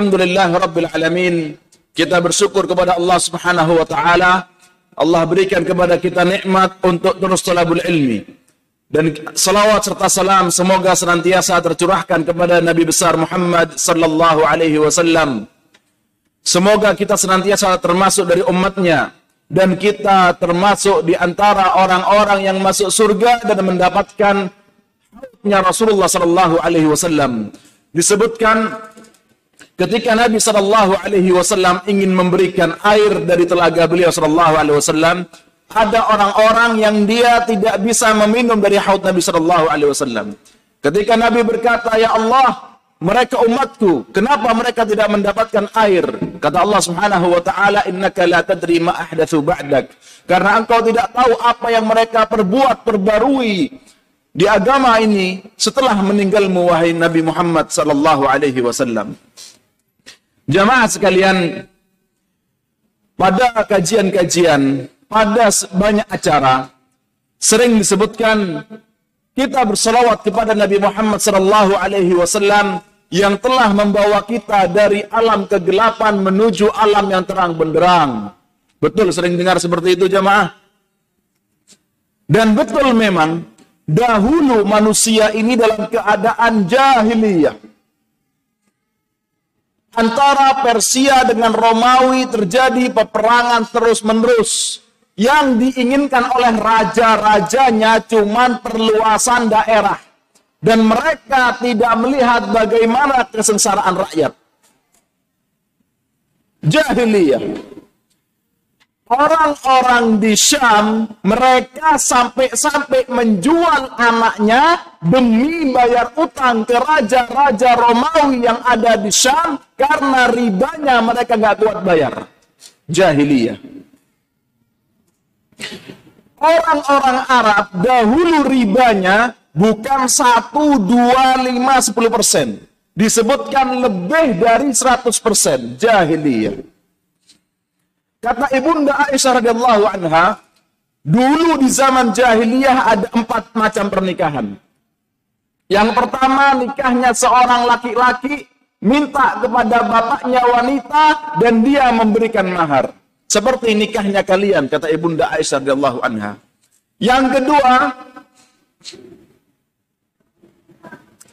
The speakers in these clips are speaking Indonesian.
Alhamdulillah Rabbil Alamin. Kita bersyukur kepada Allah Subhanahu wa taala. Allah berikan kepada kita nikmat untuk terus talabul ilmi. Dan salawat serta salam semoga senantiasa tercurahkan kepada Nabi besar Muhammad sallallahu alaihi wasallam. Semoga kita senantiasa termasuk dari umatnya dan kita termasuk di antara orang-orang yang masuk surga dan mendapatkan Rasulullah sallallahu alaihi wasallam. Disebutkan ketika Nabi sallallahu alaihi wasallam ingin memberikan air dari telaga beliau sallallahu alaihi wasallam, ada orang-orang yang dia tidak bisa meminum dari haud Nabi Shallallahu Alaihi Wasallam. Ketika Nabi berkata, Ya Allah, mereka umatku, kenapa mereka tidak mendapatkan air? Kata Allah Subhanahu Wa Taala, Innaka la tadri ma ba'dak. Karena engkau tidak tahu apa yang mereka perbuat, perbarui di agama ini setelah meninggalmu wahai Nabi Muhammad Sallallahu Alaihi Wasallam. Jamaah sekalian, pada kajian-kajian pada banyak acara sering disebutkan kita berselawat kepada Nabi Muhammad sallallahu alaihi wasallam yang telah membawa kita dari alam kegelapan menuju alam yang terang benderang. Betul sering dengar seperti itu jamaah? Dan betul memang dahulu manusia ini dalam keadaan jahiliyah antara Persia dengan Romawi terjadi peperangan terus-menerus yang diinginkan oleh raja-rajanya cuman perluasan daerah. Dan mereka tidak melihat bagaimana kesengsaraan rakyat. Jahiliyah. Orang-orang di Syam, mereka sampai-sampai menjual anaknya demi bayar utang ke raja-raja Romawi yang ada di Syam karena ribanya mereka nggak kuat bayar. Jahiliyah. Orang-orang Arab dahulu ribanya bukan 1, 2, 5, 10 persen. Disebutkan lebih dari 100 persen. Jahiliyah. Kata Ibunda Aisyah radhiyallahu anha, dulu di zaman jahiliyah ada empat macam pernikahan. Yang pertama nikahnya seorang laki-laki minta kepada bapaknya wanita dan dia memberikan mahar. Seperti nikahnya kalian, kata Ibunda Aisyah radhiyallahu anha. Yang kedua,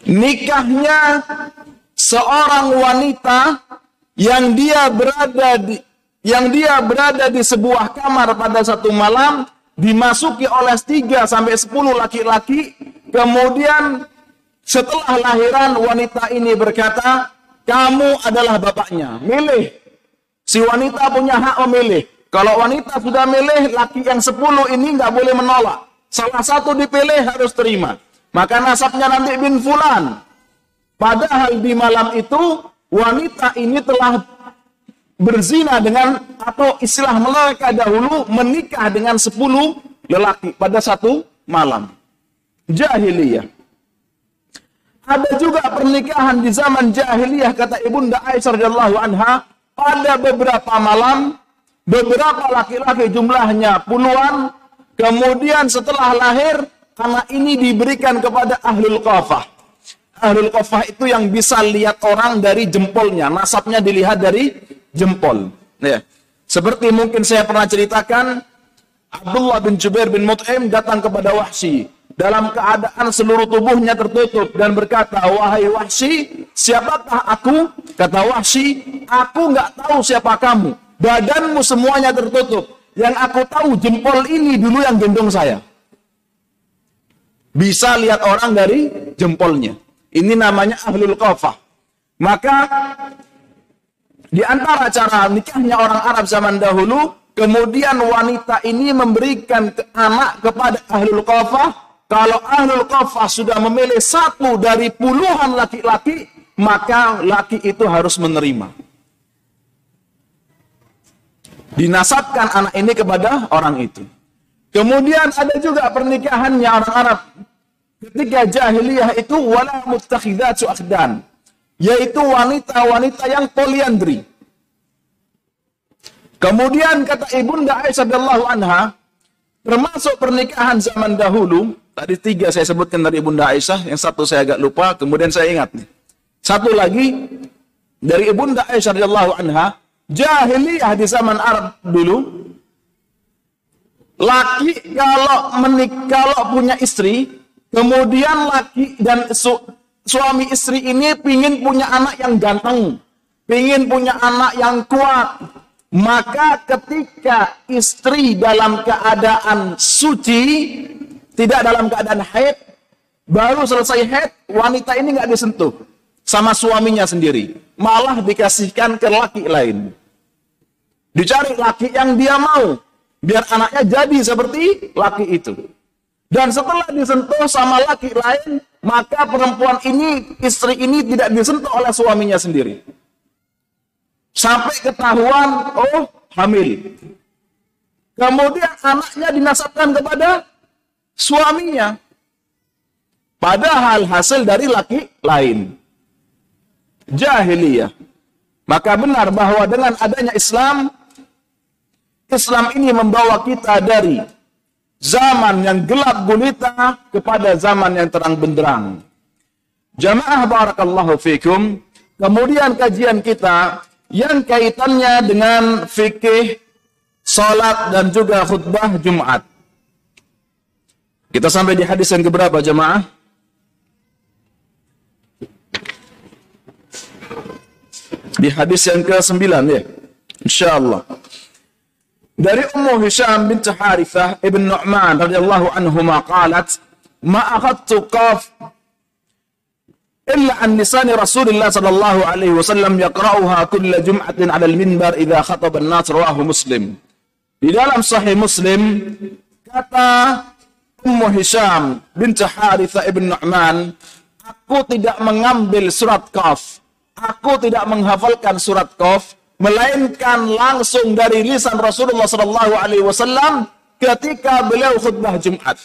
nikahnya seorang wanita yang dia berada di yang dia berada di sebuah kamar pada satu malam dimasuki oleh tiga sampai sepuluh laki-laki kemudian setelah lahiran wanita ini berkata kamu adalah bapaknya milih Si wanita punya hak memilih. Kalau wanita sudah milih, laki yang sepuluh ini nggak boleh menolak. Salah satu dipilih harus terima. Maka nasabnya nanti bin fulan. Padahal di malam itu, wanita ini telah berzina dengan, atau istilah mereka dahulu, menikah dengan sepuluh lelaki pada satu malam. Jahiliyah. Ada juga pernikahan di zaman jahiliyah kata Ibunda Aisyah radhiyallahu anha pada beberapa malam, beberapa laki-laki jumlahnya puluhan, kemudian setelah lahir, anak ini diberikan kepada ahlul qafah. Ahlul qafah itu yang bisa lihat orang dari jempolnya, nasabnya dilihat dari jempol. Ya. Seperti mungkin saya pernah ceritakan, Abdullah bin Jubair bin Mut'im datang kepada Wahsy dalam keadaan seluruh tubuhnya tertutup dan berkata, wahai Wahsy, siapakah aku? Kata Wahsy, aku nggak tahu siapa kamu. Badanmu semuanya tertutup. Yang aku tahu jempol ini dulu yang gendong saya. Bisa lihat orang dari jempolnya. Ini namanya ahlul qafah. Maka di antara cara nikahnya orang Arab zaman dahulu, kemudian wanita ini memberikan anak kepada ahlul qafah kalau ahlul qafah sudah memilih satu dari puluhan laki-laki, maka laki itu harus menerima. Dinasabkan anak ini kepada orang itu. Kemudian ada juga pernikahannya orang Arab. Ketika jahiliyah itu wala muttakhidatu akhdan. Yaitu wanita-wanita yang poliandri. Kemudian kata Ibunda Aisyah radhiyallahu anha, termasuk pernikahan zaman dahulu, Tadi tiga saya sebutkan dari Bunda Aisyah, yang satu saya agak lupa, kemudian saya ingat. Satu lagi, dari Ibunda Aisyah radhiyallahu anha, jahiliyah di zaman Arab dulu laki kalau menik kalau punya istri, kemudian laki dan su, suami istri ini pingin punya anak yang ganteng, pingin punya anak yang kuat, maka ketika istri dalam keadaan suci, tidak dalam keadaan haid, baru selesai haid, wanita ini nggak disentuh sama suaminya sendiri, malah dikasihkan ke laki lain. Dicari laki yang dia mau, biar anaknya jadi seperti laki itu. Dan setelah disentuh sama laki lain, maka perempuan ini, istri ini tidak disentuh oleh suaminya sendiri. Sampai ketahuan, oh hamil. Kemudian anaknya dinasabkan kepada suaminya. Padahal hasil dari laki lain. Jahiliyah. Maka benar bahwa dengan adanya Islam, Islam ini membawa kita dari zaman yang gelap gulita kepada zaman yang terang benderang. Jamaah barakallahu fikum. Kemudian kajian kita yang kaitannya dengan fikih, salat dan juga khutbah Jumat. Kita sampai di hadis yang keberapa jemaah? Di hadis yang ke-9 ya. Insyaallah. Dari Ummu Hisham bint Harithah ibn Nu'man radhiyallahu anhuma qalat ma akhadtu qaf illa an lisani Rasulullah sallallahu alaihi wasallam yaqra'uha kull jum'atin 'ala al-minbar idza khataba an-nas rawahu Muslim. Di dalam sahih Muslim kata Ummu Hisham bint Harithah ibn Nu'man aku tidak mengambil surat Qaf. Aku tidak menghafalkan surat Qaf melainkan langsung dari lisan Rasulullah Sallallahu Alaihi Wasallam ketika beliau khutbah Jumat.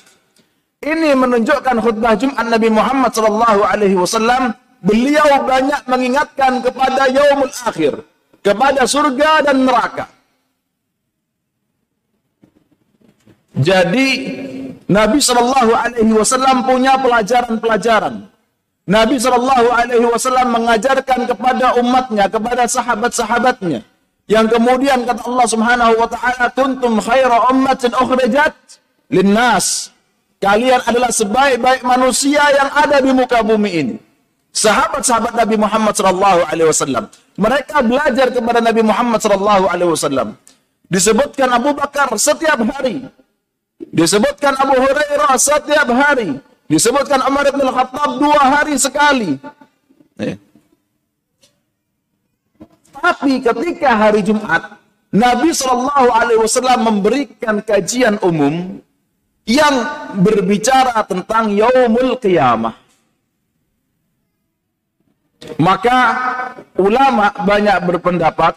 Ini menunjukkan khutbah Jumat Nabi Muhammad Sallallahu Alaihi Wasallam beliau banyak mengingatkan kepada yaumul akhir, kepada surga dan neraka. Jadi Nabi Sallallahu Alaihi Wasallam punya pelajaran-pelajaran Nabi Shallallahu Alaihi Wasallam mengajarkan kepada umatnya, kepada sahabat-sahabatnya, yang kemudian kata Allah Subhanahu Wa Taala, "Kuntum khaira ummatin ukhrijat linnas." Kalian adalah sebaik-baik manusia yang ada di muka bumi ini. Sahabat-sahabat Nabi Muhammad Shallallahu Alaihi Wasallam, mereka belajar kepada Nabi Muhammad Shallallahu Alaihi Wasallam. Disebutkan Abu Bakar setiap hari, disebutkan Abu Hurairah setiap hari, Disebutkan Umar bin Khattab dua hari sekali. Eh. Tapi ketika hari Jumat, Nabi Shallallahu Alaihi Wasallam memberikan kajian umum yang berbicara tentang Yaumul Qiyamah. Maka ulama banyak berpendapat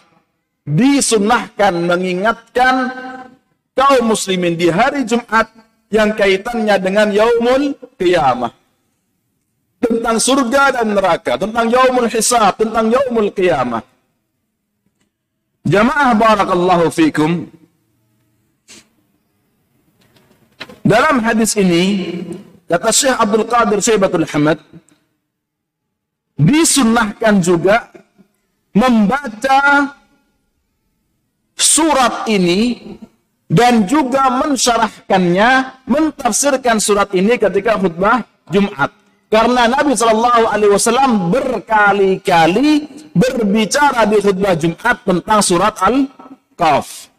disunahkan mengingatkan kaum muslimin di hari Jumat yang kaitannya dengan yaumul qiyamah. Tentang surga dan neraka, tentang yaumul hisab, tentang yaumul qiyamah. Jamaah barakallahu fikum. Dalam hadis ini, kata Syekh Abdul Qadir Syaibatul Hamad, disunnahkan juga membaca surat ini dan juga mensyarahkannya, mentafsirkan surat ini ketika khutbah Jumat. Karena Nabi Shallallahu Alaihi Wasallam berkali-kali berbicara di khutbah Jumat tentang surat Al-Qaf.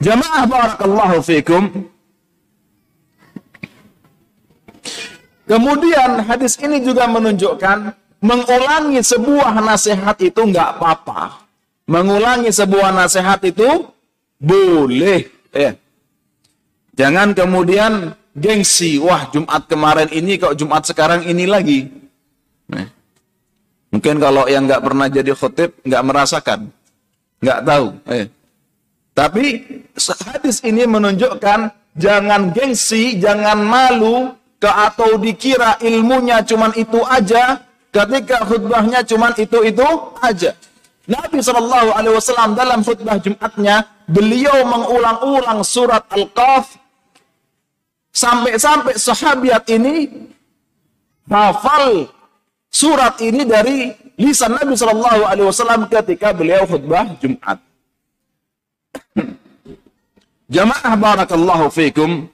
Jamaah barakallahu fikum. Kemudian hadis ini juga menunjukkan mengulangi sebuah nasihat itu nggak apa-apa. Mengulangi sebuah nasihat itu boleh. Ya. Jangan kemudian gengsi. Wah Jumat kemarin ini kok Jumat sekarang ini lagi. Nah. Mungkin kalau yang nggak pernah jadi khotib nggak merasakan. Nggak tahu. Eh. Tapi hadis ini menunjukkan jangan gengsi, jangan malu, ke atau dikira ilmunya cuman itu aja, ketika khutbahnya cuman itu-itu aja. Nabi Shallallahu Alaihi Wasallam dalam khutbah Jumatnya beliau mengulang-ulang surat Al-Qaf sampai-sampai sahabat ini hafal surat ini dari lisan Nabi Shallallahu Alaihi Wasallam ketika beliau khutbah Jumat. Jamaah barakallahu fikum.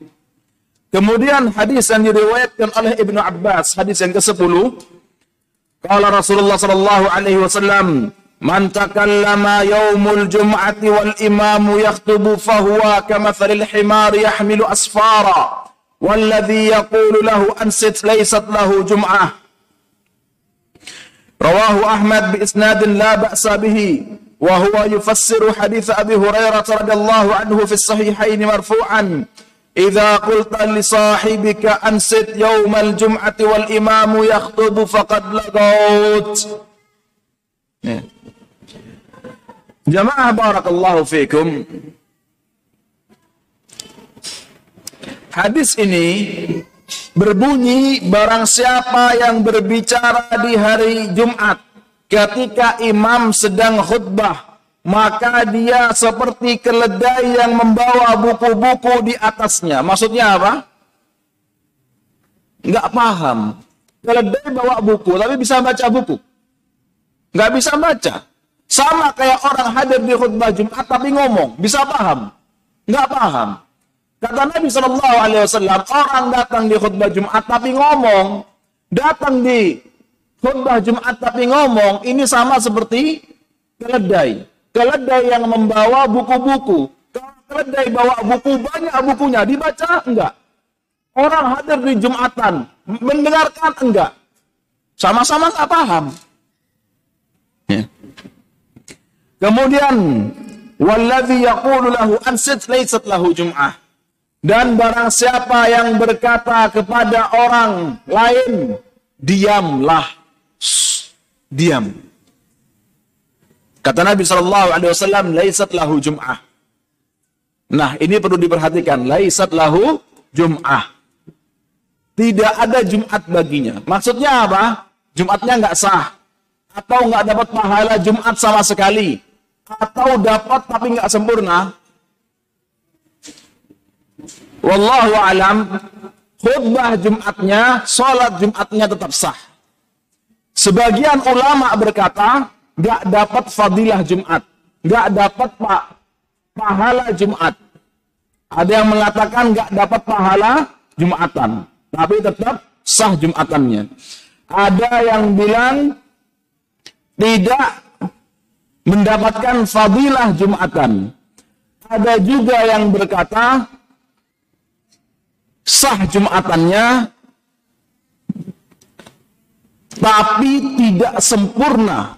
Kemudian hadis yang diriwayatkan oleh Ibnu Abbas, hadis yang ke-10. Kala Rasulullah sallallahu alaihi wasallam, "Man takallama yaumul jum'ati wal imamu yaktubu fahuwa kamathalil himar yahmilu asfara." والذي يقول له أنست ليست له جمعة رواه أحمد بإسناد لا بأس به وهو يفسر حديث أبي هريرة رضي الله عنه في الصحيحين مرفوعا إذا قلت لصاحبك أنست يوم الجمعة والإمام يخطب فقد لغوت Jamaah barakallahu fikum. Hadis ini berbunyi barang siapa yang berbicara di hari Jumat ketika imam sedang khutbah maka dia seperti keledai yang membawa buku-buku di atasnya. Maksudnya apa? Gak paham. Keledai bawa buku, tapi bisa baca buku. Gak bisa baca. Sama kayak orang hadir di khutbah Jumat tapi ngomong, bisa paham? Enggak paham. Kata Nabi Shallallahu Alaihi Wasallam, orang datang di khutbah Jumat tapi ngomong, datang di khutbah Jumat tapi ngomong, ini sama seperti keledai. Keledai yang membawa buku-buku. Keledai bawa buku, banyak bukunya, dibaca enggak? Orang hadir di Jumatan, mendengarkan enggak? Sama-sama enggak paham. Ya. Kemudian, Walladhi yaqulu lahu ansit laysat lahu jum'ah. Dan barang siapa yang berkata kepada orang lain, diamlah. Shh, diam. Kata Nabi Shallallahu Alaihi Wasallam, laisat lahu jum'ah. Nah, ini perlu diperhatikan. Laisat lahu jum'ah. Tidak ada Jumat baginya. Maksudnya apa? Jumatnya nggak sah. Atau nggak dapat pahala Jumat sama sekali. Atau dapat tapi nggak sempurna. Wallahu alam, khutbah Jumatnya, sholat Jumatnya tetap sah. Sebagian ulama berkata, gak dapat fadilah Jumat. Gak dapat pak pahala Jumat. Ada yang mengatakan gak dapat pahala Jumatan. Tapi tetap sah Jumatannya. Ada yang bilang tidak mendapatkan fadilah Jumatan. Ada juga yang berkata sah Jumatannya tapi tidak sempurna.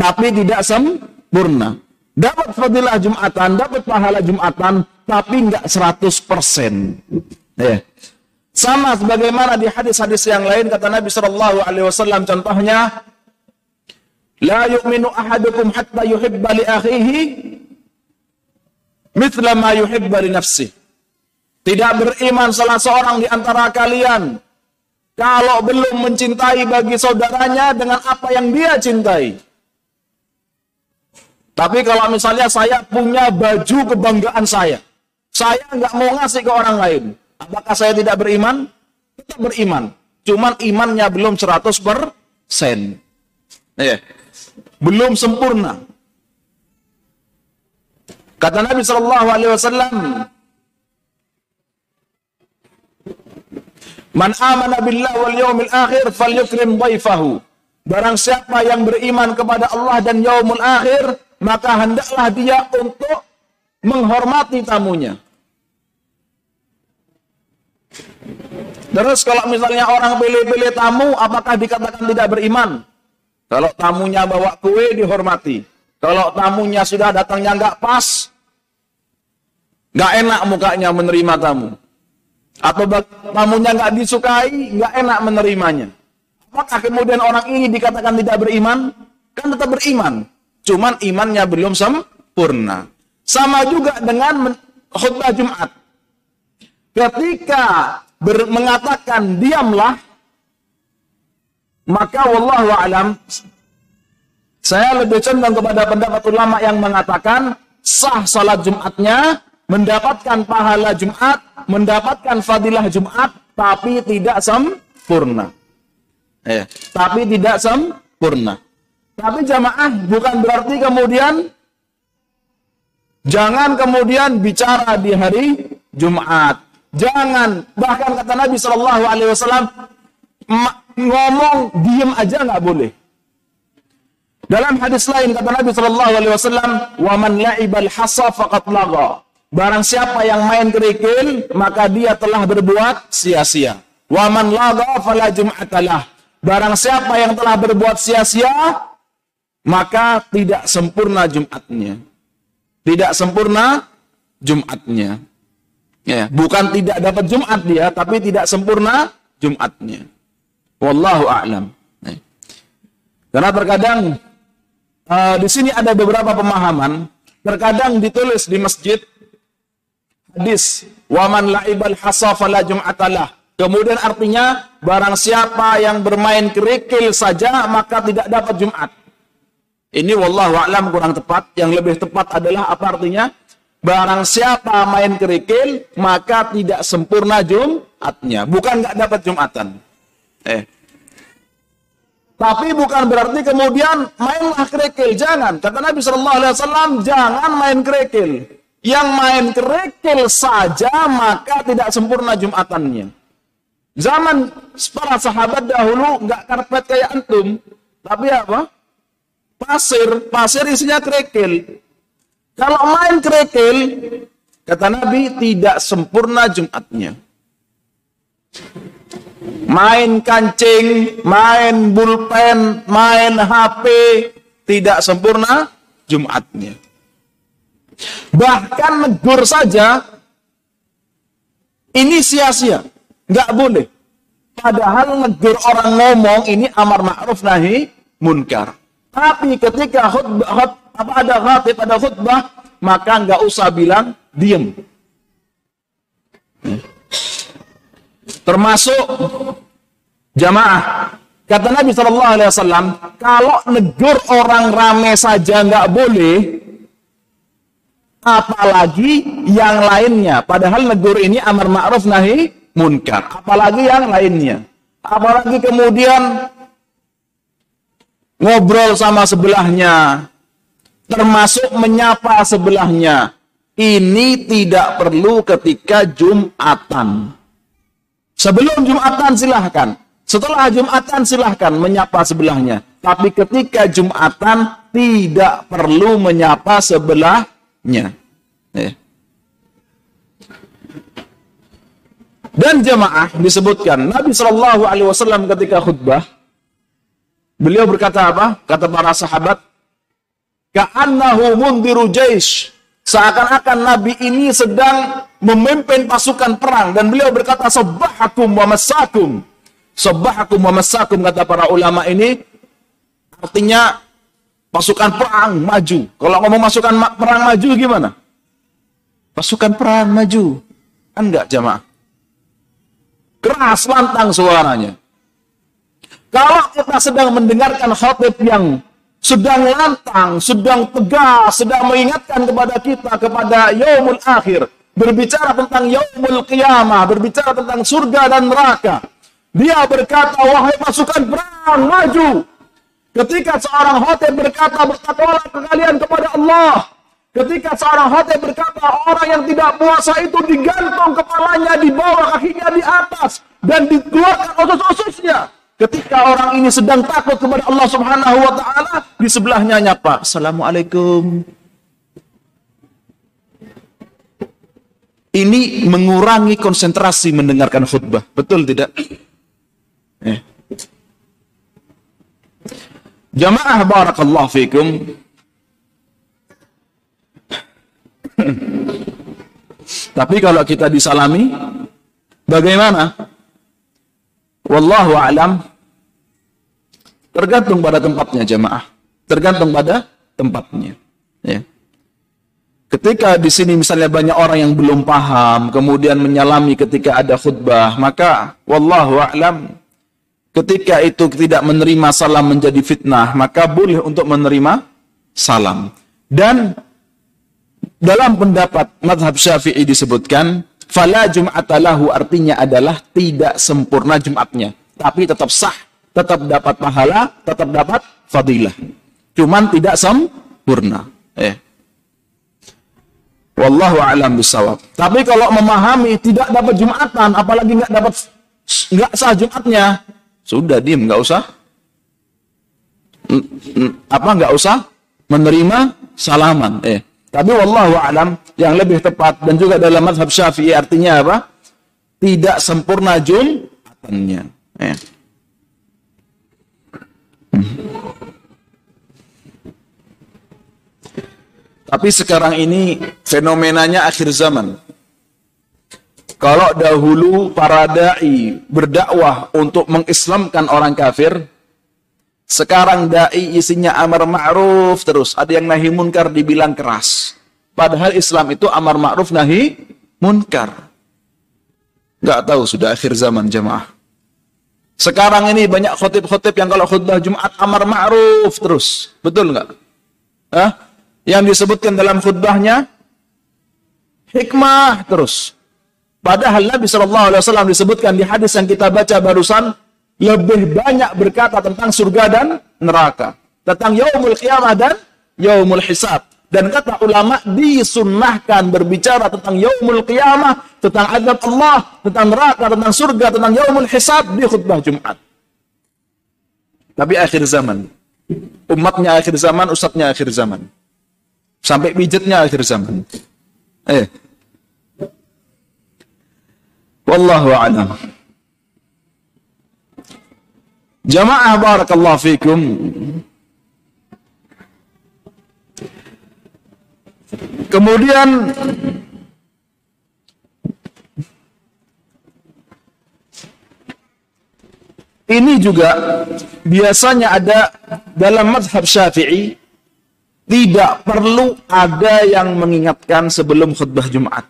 Tapi tidak sempurna. Dapat fadilah Jumatan, dapat pahala Jumatan, tapi enggak 100%. Ya. Sama sebagaimana di hadis-hadis yang lain kata Nabi Shallallahu alaihi wasallam contohnya La yu'minu ahadukum hatta yuhibba li akhihi mithla ma yuhibba li nafsihi. Tidak beriman salah seorang di antara kalian kalau belum mencintai bagi saudaranya dengan apa yang dia cintai. Tapi kalau misalnya saya punya baju kebanggaan saya, saya nggak mau ngasih ke orang lain. Apakah saya tidak beriman? Tetap beriman. Cuman imannya belum 100 persen. Ya. Belum sempurna. Kata Nabi Shallallahu Alaihi Wasallam, Man amana billah wal yaumil akhir falyukrim dhaifahu. Barang siapa yang beriman kepada Allah dan yaumul akhir, maka hendaklah dia untuk menghormati tamunya. Terus kalau misalnya orang pilih-pilih tamu, apakah dikatakan tidak beriman? Kalau tamunya bawa kue, dihormati. Kalau tamunya sudah datangnya nggak pas, nggak enak mukanya menerima tamu atau tamunya nggak disukai, nggak enak menerimanya. Apakah kemudian orang ini dikatakan tidak beriman? Kan tetap beriman. Cuman imannya belum sempurna. Sama juga dengan khutbah Jumat. Ketika mengatakan diamlah, maka wallahu alam saya lebih condong kepada pendapat ulama yang mengatakan sah salat Jumatnya mendapatkan pahala Jumat, mendapatkan fadilah Jumat, tapi tidak sempurna. Ya. Tapi tidak sempurna. Tapi jamaah bukan berarti kemudian jangan kemudian bicara di hari Jumat. Jangan bahkan kata Nabi Shallallahu Alaihi Wasallam ngomong diem aja nggak boleh. Dalam hadis lain kata Nabi Shallallahu Alaihi Wasallam, "Wa man la'ibal hasa faqat laga." Barang siapa yang main kerikil, maka dia telah berbuat sia-sia. Wa man laga fala jum'atalah. Barang siapa yang telah berbuat sia-sia, maka tidak sempurna Jumatnya. Tidak sempurna Jumatnya. Ya, bukan tidak dapat Jumat dia, tapi tidak sempurna Jumatnya. Wallahu a'lam. Karena terkadang uh, di sini ada beberapa pemahaman. Terkadang ditulis di masjid hadis waman laibal hasa Kemudian artinya barang siapa yang bermain kerikil saja maka tidak dapat Jumat. Ini wallahu a'lam kurang tepat. Yang lebih tepat adalah apa artinya? Barang siapa main kerikil maka tidak sempurna Jumatnya. Bukan nggak dapat Jumatan. Eh. Tapi bukan berarti kemudian mainlah kerikil. Jangan. Kata Nabi Shallallahu Alaihi Wasallam, jangan main kerikil. Yang main kerikil saja maka tidak sempurna Jumatannya. Zaman para sahabat dahulu nggak karpet kayak antum, tapi apa? Pasir, pasir isinya kerikil. Kalau main kerikil, kata Nabi tidak sempurna Jumatnya. Main kancing, main bulpen, main HP, tidak sempurna Jumatnya. Bahkan negur saja, ini sia-sia. Nggak boleh. Padahal negur orang ngomong ini amar ma'ruf nahi munkar. Tapi ketika khutbah, khut, apa ada khatib, ada khutbah, maka nggak usah bilang diem. Termasuk jamaah. Kata Nabi Shallallahu Alaihi Wasallam, kalau negur orang rame saja nggak boleh, apalagi yang lainnya. Padahal negur ini amar ma'ruf nahi munkar. Apalagi yang lainnya. Apalagi kemudian ngobrol sama sebelahnya, termasuk menyapa sebelahnya. Ini tidak perlu ketika Jumatan. Sebelum Jumatan silahkan. Setelah Jumatan silahkan menyapa sebelahnya. Tapi ketika Jumatan tidak perlu menyapa sebelahnya. Eh. Dan jemaah disebutkan Nabi Shallallahu Alaihi Wasallam ketika khutbah beliau berkata apa? Kata para sahabat, "Ka'annahu mundiru jaish." Seakan-akan Nabi ini sedang memimpin pasukan perang dan beliau berkata sabbahakum wa masakum. Sabbahakum wa masakum kata para ulama ini artinya pasukan perang maju. Kalau ngomong pasukan perang maju gimana? Pasukan perang maju. Enggak jamaah. Keras lantang suaranya. Kalau kita sedang mendengarkan khotib yang sedang lantang, sedang tegas, sedang mengingatkan kepada kita kepada yaumul akhir, berbicara tentang yaumul qiyamah, berbicara tentang surga dan neraka. Dia berkata, wahai pasukan perang, maju. Ketika seorang khotib berkata, bertakwalah kalian kepada Allah. Ketika seorang hati berkata, orang yang tidak puasa itu digantung kepalanya di bawah, kakinya di atas, dan dikeluarkan usus-ususnya. Ketika orang ini sedang takut kepada Allah Subhanahu wa taala, di sebelahnya nyapa, "Assalamualaikum." Ini mengurangi konsentrasi mendengarkan khutbah. Betul tidak? Eh. Jamaah barakallahu fikum. Tapi kalau kita disalami, bagaimana? Wallahu alam. Tergantung pada tempatnya jemaah. Tergantung pada tempatnya. Ya. Ketika di sini misalnya banyak orang yang belum paham, kemudian menyalami ketika ada khutbah, maka wallahu a'lam ketika itu tidak menerima salam menjadi fitnah, maka boleh untuk menerima salam. Dan dalam pendapat madhab syafi'i disebutkan, fala jum'atalahu artinya adalah tidak sempurna Jumatnya. Tapi tetap sah tetap dapat pahala, tetap dapat fadilah. Cuman tidak sempurna. Eh. Wallahu a'lam bisawab. Tapi kalau memahami tidak dapat Jumatan, apalagi nggak dapat nggak sah Jumatnya, sudah diem, nggak usah apa nggak usah menerima salaman. Eh. Tapi wallahu alam yang lebih tepat dan juga dalam mazhab Syafi'i artinya apa? Tidak sempurna jumatannya. Eh. Tapi sekarang ini fenomenanya akhir zaman. Kalau dahulu para dai berdakwah untuk mengislamkan orang kafir, sekarang dai isinya amar ma'ruf terus, ada yang nahi munkar dibilang keras. Padahal Islam itu amar ma'ruf nahi munkar. Gak tahu sudah akhir zaman jemaah. Sekarang ini banyak khotib-khotib yang kalau khutbah Jumat amar ma'ruf terus. Betul nggak? Hah? Yang disebutkan dalam khutbahnya hikmah terus. Padahal Nabi Shallallahu Alaihi Wasallam disebutkan di hadis yang kita baca barusan lebih banyak berkata tentang surga dan neraka, tentang yaumul qiyamah dan yaumul hisab. Dan kata ulama disunnahkan berbicara tentang yaumul qiyamah, tentang adab Allah, tentang neraka, tentang surga, tentang yaumul hisab di khutbah Jumat. Tapi akhir zaman. Umatnya akhir zaman, ustadznya akhir zaman. Sampai pijatnya akhir zaman. Eh. Wallahu a'lam. Jamaah barakallahu fikum. Kemudian ini juga biasanya ada dalam madhab syafi'i tidak perlu ada yang mengingatkan sebelum khutbah Jumat.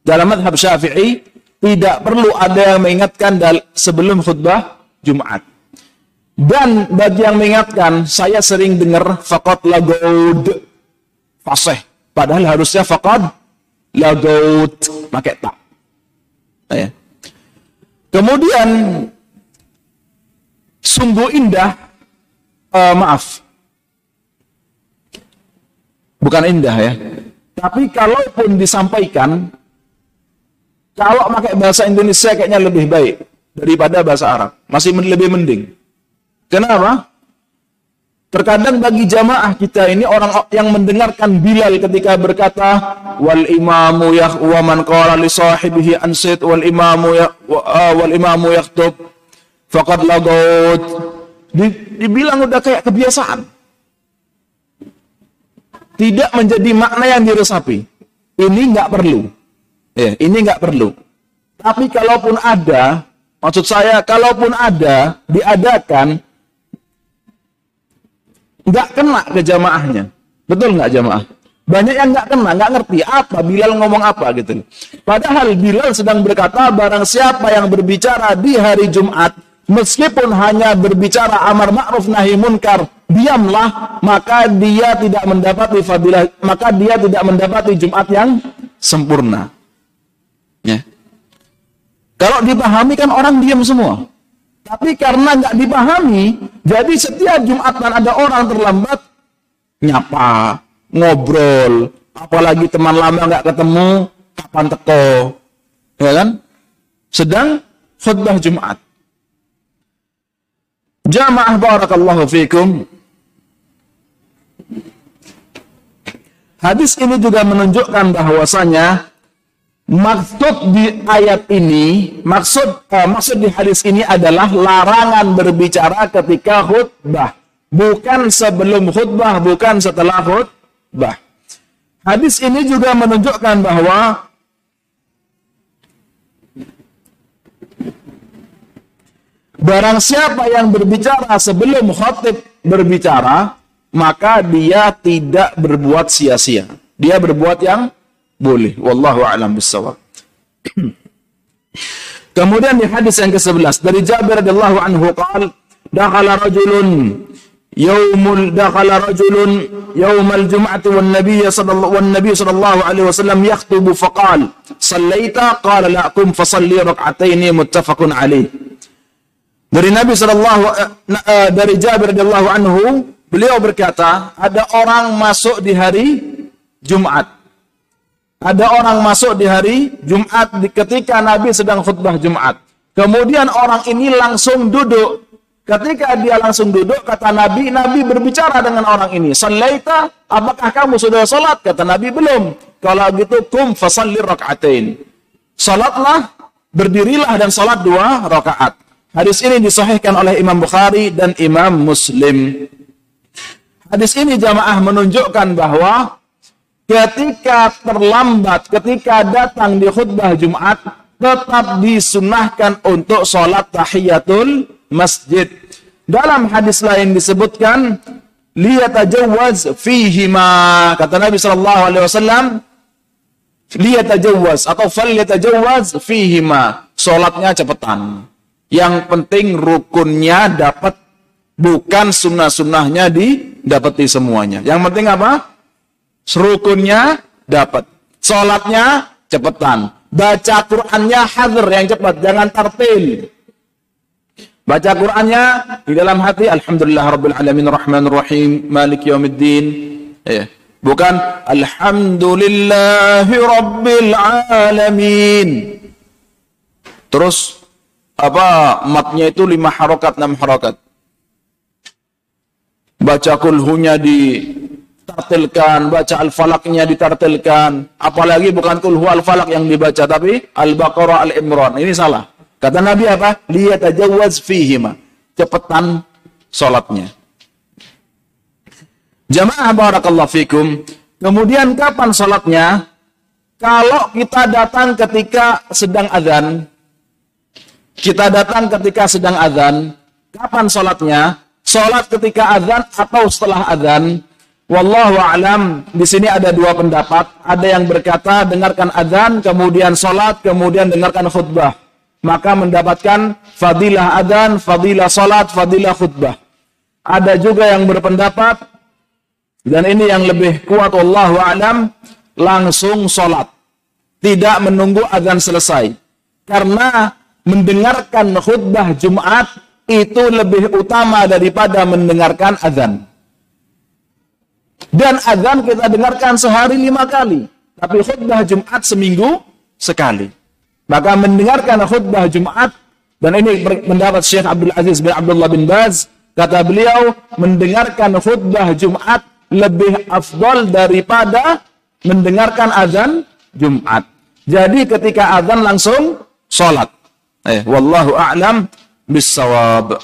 Dalam madhab syafi'i tidak perlu ada yang mengingatkan sebelum khutbah Jumat. Dan bagi yang mengingatkan, saya sering dengar fakot lagod fasih. Padahal harusnya faqad lagot pakai tak. Ya. Kemudian sungguh indah uh, maaf. Bukan indah ya. Tapi kalaupun disampaikan kalau pakai bahasa Indonesia kayaknya lebih baik daripada bahasa Arab. Masih lebih mending. Kenapa? Terkadang bagi jamaah kita ini orang yang mendengarkan Bilal ketika berkata wal imamu ya wa man qala li sahibihi ansit wal imamu ya uh, wal imamu yaktub faqad lagot dibilang udah kayak kebiasaan. Tidak menjadi makna yang diresapi. Ini nggak perlu. Ya, ini nggak perlu. Tapi kalaupun ada, maksud saya kalaupun ada diadakan nggak kena ke jamaahnya. Betul nggak jamaah? Banyak yang nggak kena, nggak ngerti apa Bilal ngomong apa gitu. Padahal Bilal sedang berkata barang siapa yang berbicara di hari Jumat meskipun hanya berbicara amar ma'ruf nahi munkar, diamlah, maka dia tidak mendapati fadilah, maka dia tidak mendapati Jumat yang sempurna. Ya. Kalau dipahami kan orang diam semua. Tapi karena nggak dipahami, jadi setiap Jumatan ada orang terlambat, nyapa, ngobrol, apalagi teman lama nggak ketemu, kapan teko, ya kan? Sedang khutbah Jumat. Jamaah barakallahu fikum. Hadis ini juga menunjukkan bahwasanya Maksud di ayat ini, maksud uh, maksud di hadis ini adalah larangan berbicara ketika khutbah, bukan sebelum khutbah, bukan setelah khutbah. Hadis ini juga menunjukkan bahwa barang siapa yang berbicara sebelum khutib berbicara, maka dia tidak berbuat sia-sia. Dia berbuat yang boleh. Wallahu a'lam bissawab. Kemudian di hadis yang ke-11 dari Jabir radhiyallahu anhu qala dakhala rajulun yaumul dakhala rajulun yaumal jum'ati wan nabiy sallallahu wan nabiy sallallahu alaihi wasallam yakhutubu faqala sallaita qala la aqum fa salli rak'ataini muttafaqun alaih Dari Nabi sallallahu uh, dari Jabir radhiyallahu anhu, beliau berkata, ada orang masuk di hari Jumat. Ada orang masuk di hari Jumat ketika Nabi sedang khutbah Jumat. Kemudian orang ini langsung duduk. Ketika dia langsung duduk, kata Nabi, Nabi berbicara dengan orang ini. Sallaita, apakah kamu sudah salat? Kata Nabi, belum. Kalau gitu, kum fasalli raka'atain. Salatlah, berdirilah dan salat dua rakaat. Hadis ini disahihkan oleh Imam Bukhari dan Imam Muslim. Hadis ini jamaah menunjukkan bahwa ketika terlambat, ketika datang di khutbah Jumat, tetap disunahkan untuk sholat tahiyatul masjid. Dalam hadis lain disebutkan, liyatajawaz fihima. Kata Nabi Shallallahu Alaihi Wasallam, liyatajawaz atau fal liyatajawaz fihima. Sholatnya cepetan. Yang penting rukunnya dapat bukan sunnah-sunnahnya didapati semuanya. Yang penting apa? Rukunnya dapat. Sholatnya cepetan. Baca Qur'annya hadir yang cepat, jangan tartil. Baca Qur'annya di dalam hati Alhamdulillah Rabbil Alamin Rahman Rahim Malik Yawmiddin. Ya. Bukan Alhamdulillahi Rabbil Alamin. Terus apa matnya itu lima harokat enam harokat baca kulhunya ditartilkan baca al-falaknya ditartilkan. Apalagi bukan kulhu al-falak yang dibaca tapi al-baqarah al-imran. Ini salah. Kata Nabi apa? Liyatajawaz fihima. Cepetan sholatnya. Jamaah barakallahu fikum. Kemudian kapan sholatnya? Kalau kita datang ketika sedang azan kita datang ketika sedang azan, kapan sholatnya? Sholat ketika azan atau setelah azan? Wallahu alam. Di sini ada dua pendapat. Ada yang berkata dengarkan azan, kemudian sholat, kemudian dengarkan khutbah. Maka mendapatkan fadilah azan, fadilah sholat, fadilah khutbah. Ada juga yang berpendapat dan ini yang lebih kuat wallahu alam langsung sholat. Tidak menunggu azan selesai. Karena mendengarkan khutbah Jumat itu lebih utama daripada mendengarkan azan. Dan azan kita dengarkan sehari lima kali. Tapi khutbah Jumat seminggu sekali. Maka mendengarkan khutbah Jumat, dan ini pendapat Syekh Abdul Aziz bin Abdullah bin Baz, kata beliau, mendengarkan khutbah Jumat lebih afdol daripada mendengarkan azan Jumat. Jadi ketika azan langsung sholat. Eh, wallahu a'lam bisawab.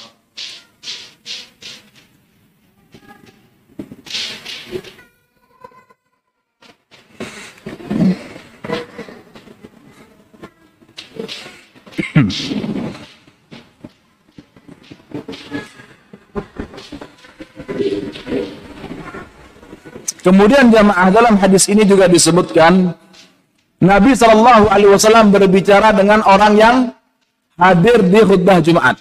Kemudian jamaah dalam hadis ini juga disebutkan Nabi Shallallahu Alaihi Wasallam berbicara dengan orang yang hadir di khutbah Jumat.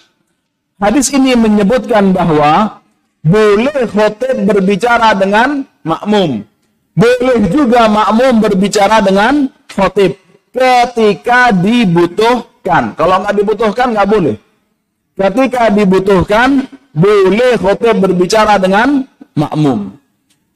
Hadis ini menyebutkan bahwa boleh khotib berbicara dengan makmum. Boleh juga makmum berbicara dengan khotib ketika dibutuhkan. Kalau nggak dibutuhkan nggak boleh. Ketika dibutuhkan boleh khotib berbicara dengan makmum.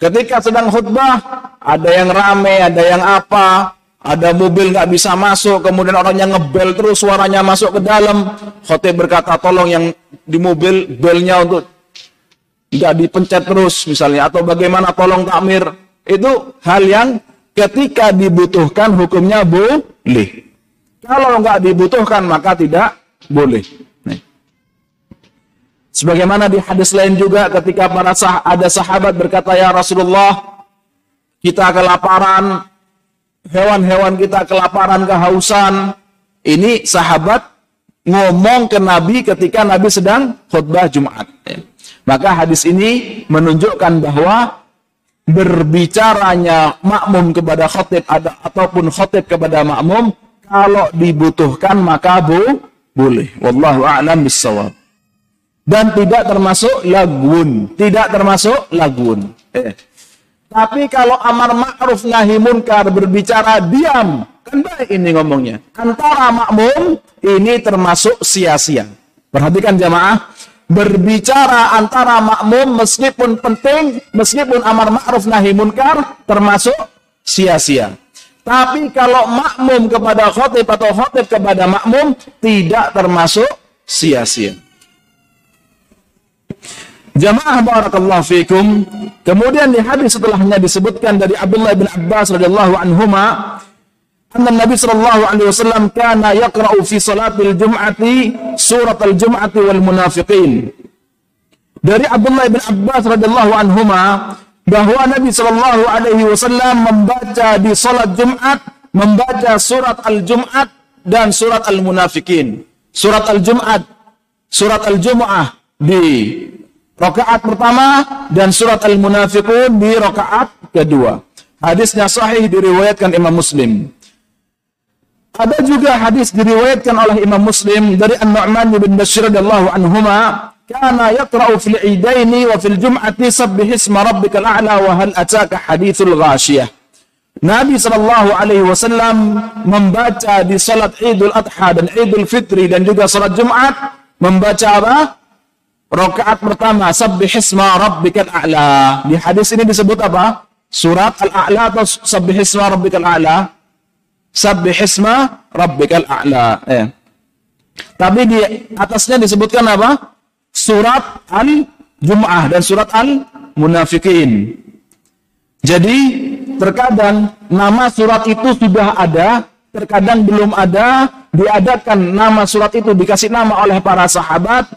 Ketika sedang khutbah ada yang rame, ada yang apa, ada mobil nggak bisa masuk, kemudian orangnya ngebel terus suaranya masuk ke dalam. Khotib berkata, tolong yang di mobil belnya untuk nggak dipencet terus misalnya, atau bagaimana tolong takmir. Itu hal yang ketika dibutuhkan hukumnya boleh. Kalau nggak dibutuhkan maka tidak boleh. Nih. Sebagaimana di hadis lain juga ketika para sah ada sahabat berkata ya Rasulullah kita kelaparan hewan-hewan kita kelaparan, kehausan. Ini sahabat ngomong ke Nabi ketika Nabi sedang khutbah Jumat. Maka hadis ini menunjukkan bahwa berbicaranya makmum kepada khotib ada, ataupun khotib kepada makmum kalau dibutuhkan maka bu, boleh. Wallahu a'lam bissawab. Dan tidak termasuk lagun, tidak termasuk lagun. Eh. Tapi kalau amar ma'ruf nahi munkar berbicara diam, kan baik ini ngomongnya. Antara makmum ini termasuk sia-sia. Perhatikan jamaah, berbicara antara makmum meskipun penting, meskipun amar ma'ruf nahi munkar termasuk sia-sia. Tapi kalau makmum kepada khotib atau khotib kepada makmum tidak termasuk sia-sia. Jamaah barakallahu fikum. Kemudian di hadis setelahnya disebutkan dari Abdullah bin Abbas radhiyallahu anhuma anna Nabi sallallahu alaihi wasallam kana yaqra'u fi salatil jum'ati surat al-jum'ati wal munafiqin. Dari Abdullah bin Abbas radhiyallahu anhuma bahwa Nabi sallallahu alaihi wasallam membaca di salat Jumat membaca surat al-Jum'at dan surat al-Munafikin. Surat al-Jum'at, surat al-Jum'ah di rakaat pertama dan surat al-Munafiqun di rakaat kedua. Hadisnya sahih diriwayatkan Imam Muslim. Ada juga hadis diriwayatkan oleh Imam Muslim dari An-Nu'man bin Bashir radhiyallahu anhuma, kana yaqra'u fil idaini wa fil jum'ati sabbih isma rabbikal a'la wa hal ataka hadithul ghashiyah. Nabi sallallahu alaihi wasallam membaca di salat Idul Adha dan Idul Fitri dan juga salat Jumat membaca apa? Rakaat pertama sabbih isma rabbikal a'la. Di hadis ini disebut apa? Surat Al-A'la atau sabbih isma rabbikal a'la? Sabbih isma rabbikal a'la. Eh. Tapi di atasnya disebutkan apa? Surat Al-Jum'ah dan surat Al-Munafikin. Jadi terkadang nama surat itu sudah ada, terkadang belum ada, diadakan nama surat itu dikasih nama oleh para sahabat.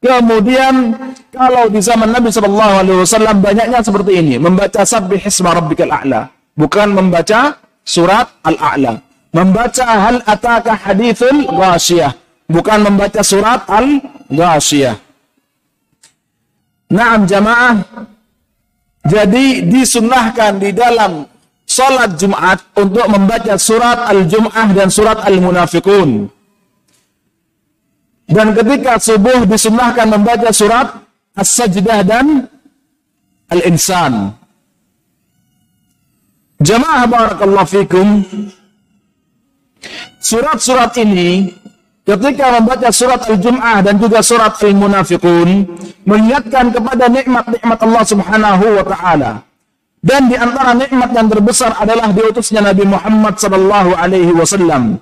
Kemudian kalau di zaman Nabi Shallallahu Alaihi Wasallam banyaknya seperti ini, membaca sabbih isma rabbikal a'la, bukan membaca surat Al-A'la. Membaca hal ataka hadithul ghashiyah. Bukan membaca surat Al-Ghashiyah. Naam jamaah. Jadi disunnahkan di dalam sholat Jumat untuk membaca surat Al-Jum'ah dan surat Al-Munafiqun. Dan ketika subuh disunnahkan membaca surat As-Sajdah dan Al-Insan. Jamaah barakallahu fikum. Surat-surat ini ketika membaca surat Al-Jum'ah dan juga surat Al-Munafiqun mengingatkan kepada nikmat-nikmat Allah Subhanahu wa taala. Dan di antara nikmat yang terbesar adalah diutusnya Nabi Muhammad sallallahu alaihi wasallam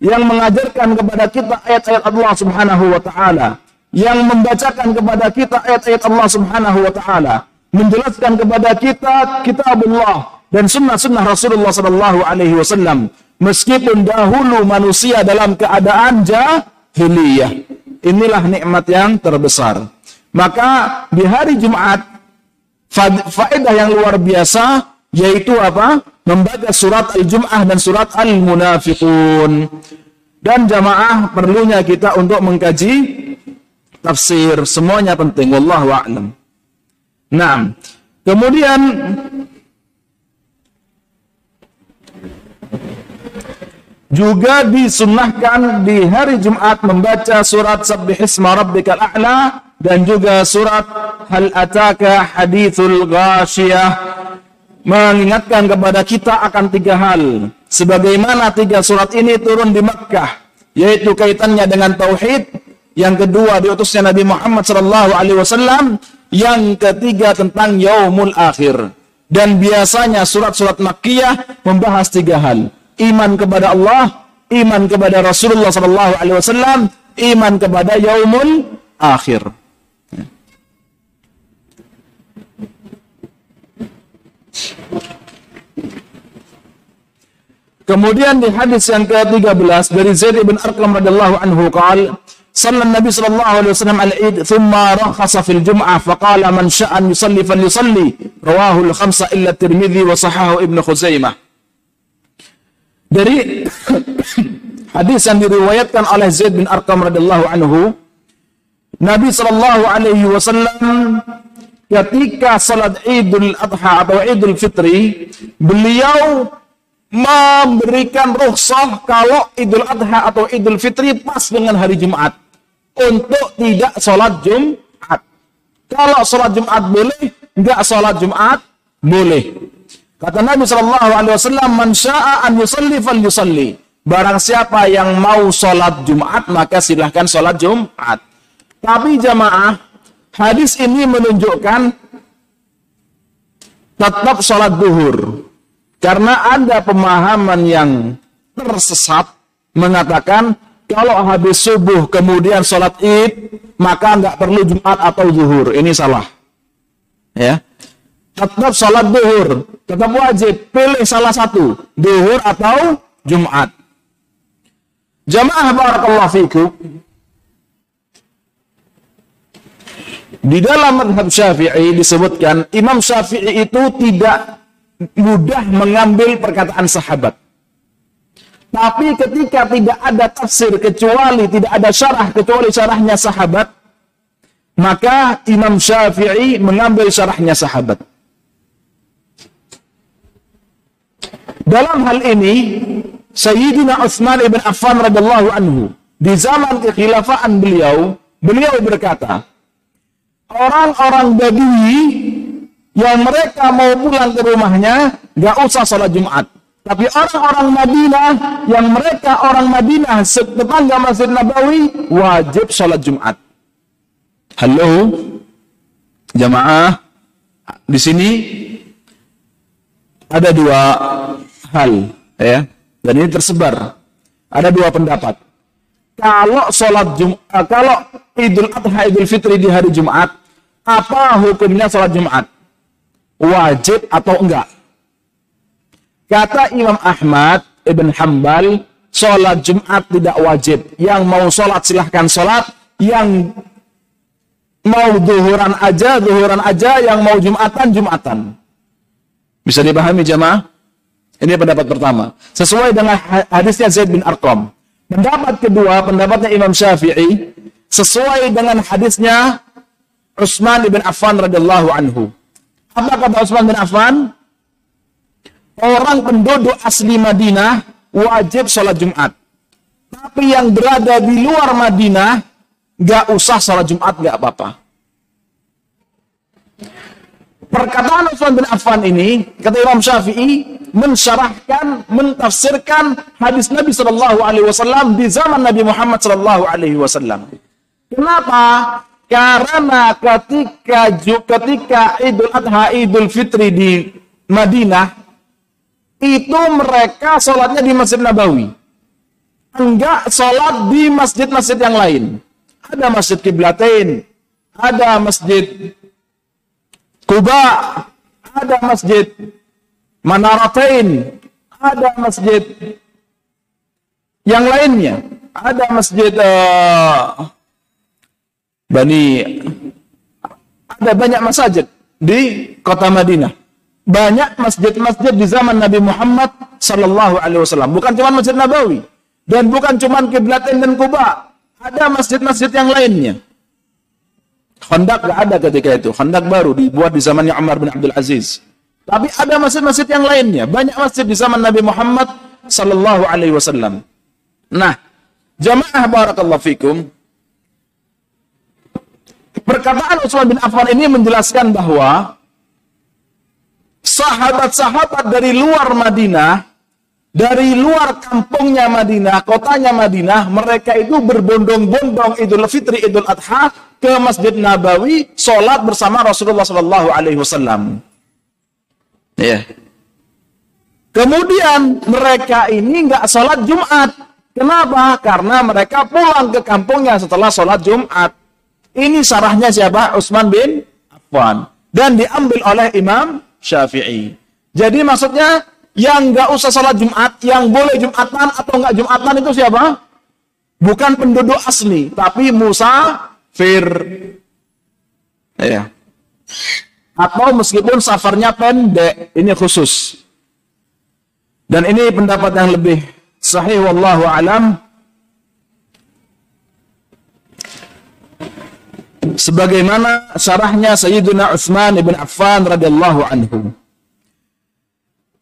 yang mengajarkan kepada kita ayat-ayat Allah Subhanahu wa taala, yang membacakan kepada kita ayat-ayat Allah Subhanahu wa taala, menjelaskan kepada kita kitabullah dan sunnah-sunnah Rasulullah Sallallahu Alaihi Wasallam. Meskipun dahulu manusia dalam keadaan jahiliyah. Inilah nikmat yang terbesar. Maka di hari Jumat faedah yang luar biasa yaitu apa? Membaca surat Al-Jum'ah dan surat Al-Munafiqun. Dan jamaah perlunya kita untuk mengkaji tafsir. Semuanya penting. Wallahu a'lam. Nah, kemudian juga disunnahkan di hari Jumat membaca surat Sabbih Isma Rabbikal A'la dan juga surat Hal Ataka Hadithul Ghashiyah mengingatkan kepada kita akan tiga hal. Sebagaimana tiga surat ini turun di Makkah yaitu kaitannya dengan tauhid. Yang kedua diutusnya Nabi Muhammad sallallahu alaihi wasallam. Yang ketiga tentang yaumul akhir. Dan biasanya surat-surat Makkiyah membahas tiga hal. Iman kepada Allah, iman kepada Rasulullah sallallahu alaihi wasallam, iman kepada yaumul akhir. Kemudian di hadis yang ke-13 dari Zaid bin Arqam radhiyallahu anhu qala صلى النبي صلى الله عليه وسلم على العيد ثم رخص في الجمعة فقال من شاء أن يصلي فليصلي رواه الخمسة إلا الترمذي وصححه ابن خزيمة dari hadis yang diriwayatkan oleh Zaid bin Arqam radhiyallahu anhu, Nabi sallallahu alaihi wasallam ketika salat Idul Adha atau Idul Fitri, beliau memberikan rukhsah kalau Idul Adha atau Idul Fitri pas dengan hari Jumat untuk tidak salat Jumat. Kalau salat Jumat boleh, enggak salat Jumat boleh. Kata Nabi Shallallahu Alaihi Wasallam, "Man syaa an yusalli fal yusalli." Barang siapa yang mau sholat Jumat, maka silahkan sholat Jumat. Tapi jamaah, hadis ini menunjukkan tetap sholat duhur. Karena ada pemahaman yang tersesat mengatakan kalau habis subuh kemudian sholat id maka nggak perlu jumat atau zuhur. Ini salah. Ya, tetap sholat duhur, tetap wajib pilih salah satu, duhur atau jumat. Jamaah barakallahu fikum. Di dalam madhab syafi'i disebutkan Imam Syafi'i itu tidak mudah mengambil perkataan sahabat. Tapi ketika tidak ada tafsir kecuali tidak ada syarah kecuali syarahnya sahabat, maka Imam Syafi'i mengambil syarahnya sahabat. Dalam hal ini, Sayyidina Utsman ibn Affan radhiyallahu anhu di zaman kekhilafan beliau, beliau berkata, orang-orang Badui yang mereka mau pulang ke rumahnya, gak usah sholat Jumat. Tapi orang-orang Madinah yang mereka orang Madinah tetangga Masjid Nabawi wajib sholat Jumat. Halo, jamaah. Di sini ada dua hal, ya. Dan ini tersebar. Ada dua pendapat. Kalau sholat Jumat, kalau Idul Adha Idul Fitri di hari Jumat, apa hukumnya sholat Jumat? Wajib atau enggak? Kata Imam Ahmad Ibn Hambal, sholat Jumat tidak wajib. Yang mau sholat silahkan sholat. Yang mau duhuran aja, duhuran aja. Yang mau Jumatan, Jumatan. Bisa dipahami jemaah? Ini pendapat pertama. Sesuai dengan hadisnya Zaid bin Arqam. Pendapat kedua, pendapatnya Imam Syafi'i. Sesuai dengan hadisnya Utsman bin Affan radhiyallahu anhu. Apa kata Utsman bin Affan? Orang penduduk asli Madinah wajib sholat Jumat. Tapi yang berada di luar Madinah gak usah sholat Jumat gak apa-apa. Perkataan Utsman bin Affan ini kata Imam Syafi'i mensyarahkan, mentafsirkan hadis Nabi Shallallahu Alaihi Wasallam di zaman Nabi Muhammad Shallallahu Alaihi Wasallam. Kenapa? Karena ketika ketika Idul Adha Idul Fitri di Madinah itu mereka sholatnya di Masjid Nabawi. Enggak sholat di masjid-masjid yang lain. Ada Masjid Kiblatain, ada Masjid Kuba, ada Masjid Manaratain, ada Masjid yang lainnya. Ada Masjid uh, Bani ada banyak masjid di kota Madinah. Banyak masjid-masjid di zaman Nabi Muhammad sallallahu alaihi wasallam. Bukan cuma Masjid Nabawi dan bukan cuma Kiblatain dan Kuba. Ada masjid-masjid yang lainnya. Khandak gak ada ketika itu. Khandak baru dibuat di zamannya Umar bin Abdul Aziz. Tapi ada masjid-masjid yang lainnya. Banyak masjid di zaman Nabi Muhammad sallallahu alaihi wasallam. Nah, jamaah barakallahu fikum, Perkataan Utsman bin Affan ini menjelaskan bahwa sahabat-sahabat dari luar Madinah, dari luar kampungnya Madinah, kotanya Madinah, mereka itu berbondong-bondong Idul Fitri, Idul Adha ke Masjid Nabawi, sholat bersama Rasulullah Shallallahu Alaihi Wasallam. Ya. Kemudian mereka ini nggak sholat Jumat. Kenapa? Karena mereka pulang ke kampungnya setelah sholat Jumat. Ini sarahnya siapa? Utsman bin Affan. Dan diambil oleh Imam Syafi'i. Jadi maksudnya yang nggak usah salat Jumat, yang boleh Jumatan atau nggak Jumatan itu siapa? Bukan penduduk asli, tapi Musa Fir. Ya. Atau meskipun safarnya pendek, ini khusus. Dan ini pendapat yang lebih sahih wallahu alam sebagaimana syarahnya Sayyidina Utsman bin Affan radhiyallahu anhu.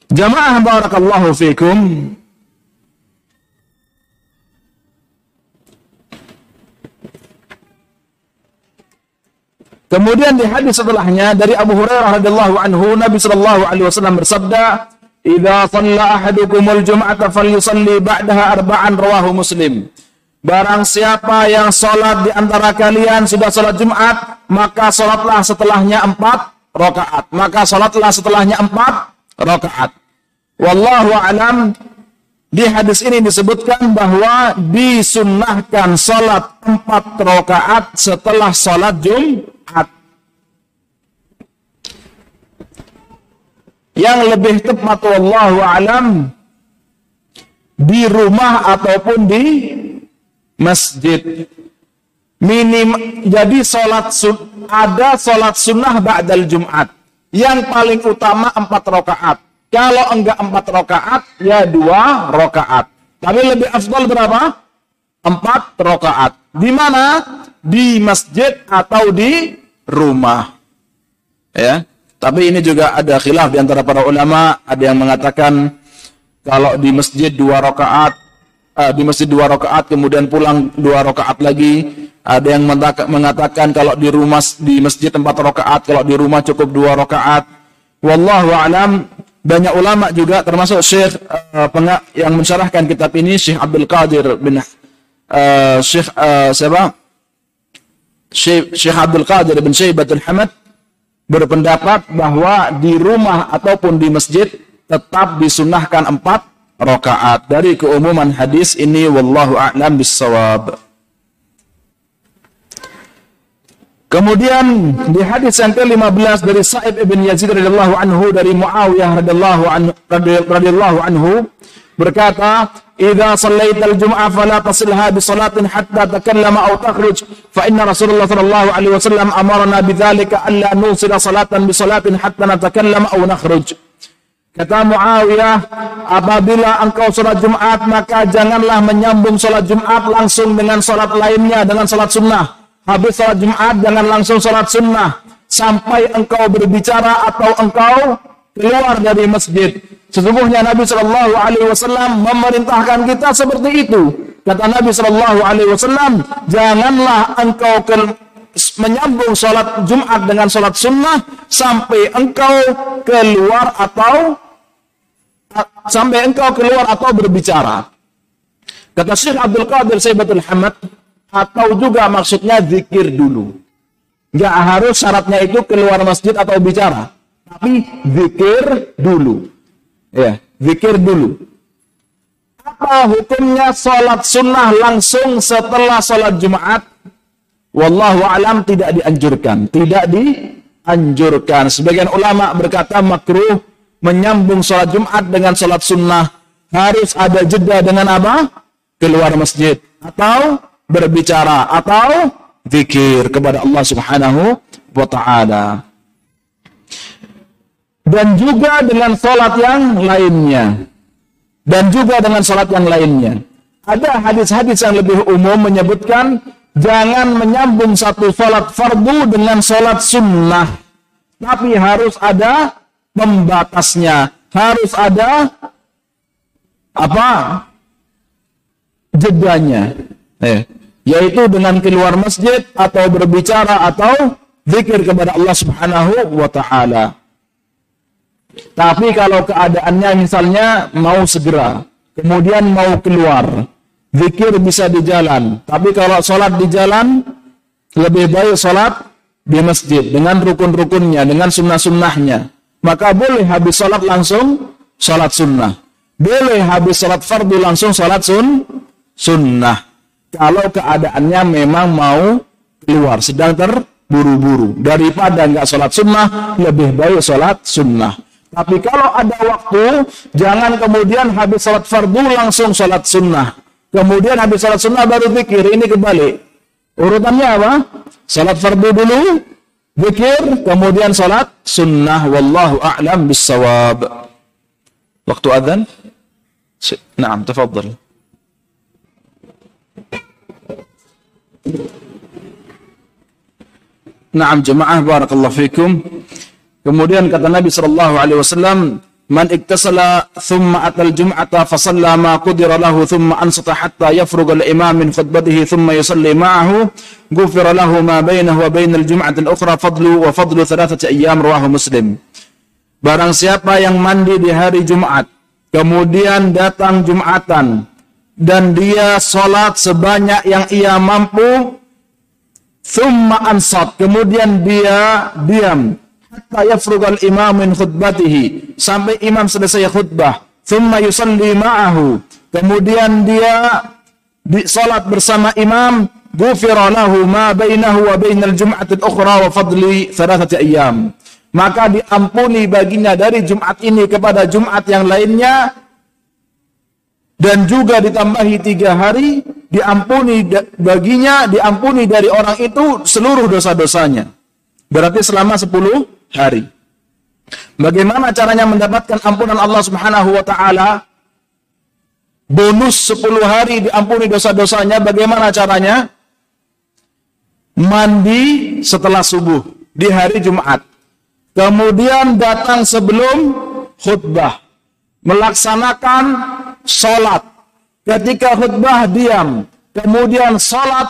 Jamaah barakallahu fikum. Kemudian di hadis setelahnya dari Abu Hurairah radhiyallahu anhu Nabi sallallahu alaihi wasallam bersabda, "Idza shalla ahadukumul jum'ata falyusalli ba'daha arba'an rawahu Muslim." Barang siapa yang sholat di antara kalian sudah sholat Jumat, maka sholatlah setelahnya empat rakaat. Maka sholatlah setelahnya empat rakaat. Wallahu alam. Di hadis ini disebutkan bahwa disunnahkan sholat empat rakaat setelah sholat Jumat. Yang lebih tepat wallahu alam di rumah ataupun di masjid. Minim jadi salat sun, ada salat sunnah ba'dal Jumat. Yang paling utama empat rakaat. Kalau enggak empat rakaat, ya dua rakaat. Tapi lebih afdal berapa? Empat rakaat. Di mana? Di masjid atau di rumah. Ya. Tapi ini juga ada khilaf di antara para ulama. Ada yang mengatakan kalau di masjid dua rakaat, uh, di masjid dua rakaat kemudian pulang dua rakaat lagi. Ada yang mengatakan kalau di rumah di masjid empat rakaat, kalau di rumah cukup dua rakaat. Wallahu alam. Banyak ulama juga termasuk Syekh uh, yang mensyarahkan kitab ini Syekh Abdul Qadir bin uh, Syekh uh, siapa? Syekh, Syekh Abdul Qadir bin Syaibatul Hamad berpendapat bahwa di rumah ataupun di masjid tetap disunahkan empat rakaat dari keumuman hadis ini wallahu a'lam bissawab. Kemudian di hadis yang ke-15 dari Sa'ib ibn Yazid radhiyallahu anhu dari Muawiyah radhiyallahu anhu radhiyallahu anhu berkata, "Idza shallaita al-jum'ah fala tasilha bi salatin hatta takallama aw takhruj, fa inna Rasulullah sallallahu alaihi wasallam amarna bidzalika alla nusila salatan bi salatin hatta natakallama aw nakhruj." Kata Muawiyah, apabila engkau sholat Jumat, maka janganlah menyambung sholat Jumat langsung dengan sholat lainnya, dengan sholat sunnah. Habis sholat Jumat, jangan langsung sholat sunnah. Sampai engkau berbicara atau engkau keluar dari masjid. Sesungguhnya Nabi Shallallahu Alaihi Wasallam memerintahkan kita seperti itu. Kata Nabi Shallallahu Alaihi Wasallam, janganlah engkau menyambung sholat Jumat dengan sholat sunnah sampai engkau keluar atau sampai engkau keluar atau berbicara. Kata Syekh Abdul Qadir Sayyidatul Hamad, atau juga maksudnya zikir dulu. Enggak harus syaratnya itu keluar masjid atau bicara, tapi zikir dulu. Ya, zikir dulu. Apa hukumnya sholat sunnah langsung setelah sholat Jumat? Wallahu alam tidak dianjurkan, tidak dianjurkan. Sebagian ulama berkata makruh menyambung sholat Jumat dengan sholat sunnah harus ada jeda dengan apa? Keluar masjid atau berbicara atau zikir kepada Allah Subhanahu wa taala. Dan juga dengan sholat yang lainnya. Dan juga dengan sholat yang lainnya. Ada hadis-hadis yang lebih umum menyebutkan jangan menyambung satu sholat fardu dengan sholat sunnah. Tapi harus ada pembatasnya. Harus ada apa? Jedanya. Eh, yaitu dengan keluar masjid atau berbicara atau zikir kepada Allah Subhanahu wa taala. Tapi kalau keadaannya misalnya mau segera, kemudian mau keluar, zikir bisa di jalan. Tapi kalau sholat di jalan, lebih baik sholat di masjid dengan rukun-rukunnya, dengan sunnah-sunnahnya maka boleh habis sholat langsung sholat sunnah. Boleh habis sholat fardu langsung sholat sun, sunnah. Kalau keadaannya memang mau keluar, sedang terburu-buru. Daripada nggak sholat sunnah, lebih baik sholat sunnah. Tapi kalau ada waktu, jangan kemudian habis sholat fardu langsung sholat sunnah. Kemudian habis sholat sunnah baru pikir, ini kembali. Urutannya apa? Sholat fardu dulu, Zikir, kemudian salat sunnah wallahu a'lam bissawab. Waktu adzan? Naam, tafadhal. Naam jemaah barakallahu fikum. Kemudian kata Nabi sallallahu alaihi wasallam, Man iktasala thumma atal jum'ata fasalla ma qudira lahu thumma ansata hatta yafruga al-imam min khutbatihi thumma yusalli ma'ahu ghufira lahu ma bainahu wa bainal jum'ati al-ukhra fadlu wa fadlu thalathati ayyam rawahu Muslim. Barang siapa yang mandi di hari Jumat, kemudian datang Jumatan, dan dia sholat sebanyak yang ia mampu. Thumma ansat kemudian dia diam. Hatta yafrugal imam min khutbatihi. Sampai imam selesai khutbah. Thumma yusalli ma'ahu. Kemudian dia di salat bersama imam. Ghufira lahu ma bainahu wa bainal jum'ati al-ukhra wa fadli thalathati ayyam. Maka diampuni baginya dari Jumat ini kepada Jumat yang lainnya dan juga ditambahi tiga hari diampuni baginya diampuni dari orang itu seluruh dosa-dosanya. Berarti selama sepuluh hari. Bagaimana caranya mendapatkan ampunan Allah subhanahu wa ta'ala? Bonus sepuluh hari diampuni dosa-dosanya bagaimana caranya? Mandi setelah subuh di hari Jumat. Kemudian datang sebelum khutbah. Melaksanakan sholat. Ketika khutbah diam, kemudian sholat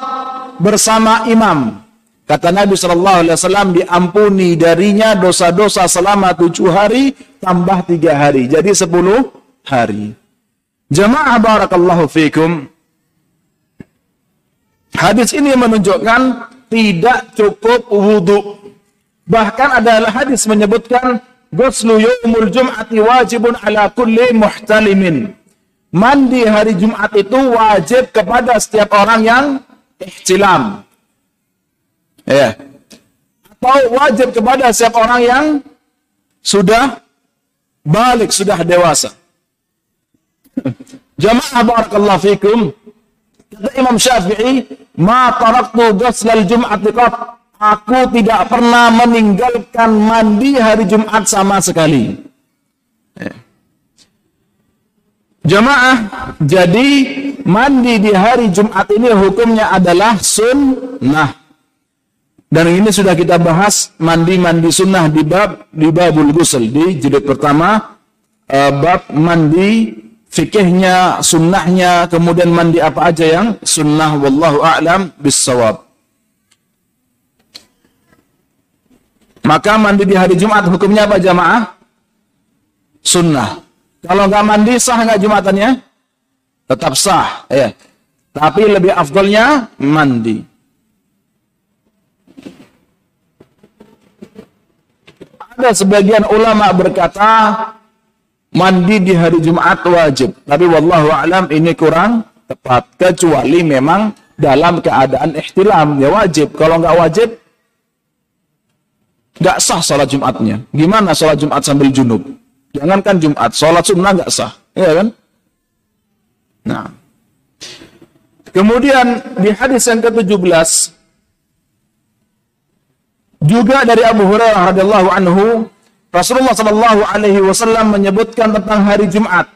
bersama imam. Kata Nabi Shallallahu Alaihi Wasallam diampuni darinya dosa-dosa selama tujuh hari tambah tiga hari, jadi sepuluh hari. Jemaah barakallahu fikum. Hadis ini menunjukkan tidak cukup wudhu. Bahkan adalah hadis menyebutkan Guslu yawmul jum'ati wajibun ala kulli muhtalimin. Mandi hari Jumat itu wajib kepada setiap orang yang ihtilam. Ya. Atau wajib kepada setiap orang yang sudah balik, sudah dewasa. Jamaah barakallahu fikum. Kata Imam Syafi'i, "Ma taraktu ghuslal jum'ati qat." Aku tidak pernah meninggalkan mandi hari Jumat sama sekali. Ya. Jemaah, jadi mandi di hari Jumat ini hukumnya adalah sunnah. Dan ini sudah kita bahas mandi-mandi sunnah di bab di babul ghusl di jilid pertama uh, bab mandi fikihnya, sunnahnya, kemudian mandi apa aja yang sunnah wallahu a'lam bissawab. Maka mandi di hari Jumat hukumnya apa jamaah? Sunnah. Kalau nggak mandi sah nggak Jumatannya? Tetap sah. Ya. Tapi lebih afdolnya mandi. Ada sebagian ulama berkata mandi di hari Jumat wajib. Tapi wallahu alam ini kurang tepat. Kecuali memang dalam keadaan ihtilam. Ya wajib. Kalau nggak wajib Gak sah sholat Jumatnya. Gimana sholat Jumat sambil junub? Jangankan Jumat, sholat sunnah gak sah. Iya kan? Nah. Kemudian di hadis yang ke-17 juga dari Abu Hurairah radhiyallahu anhu Rasulullah sallallahu alaihi wasallam menyebutkan tentang hari Jumat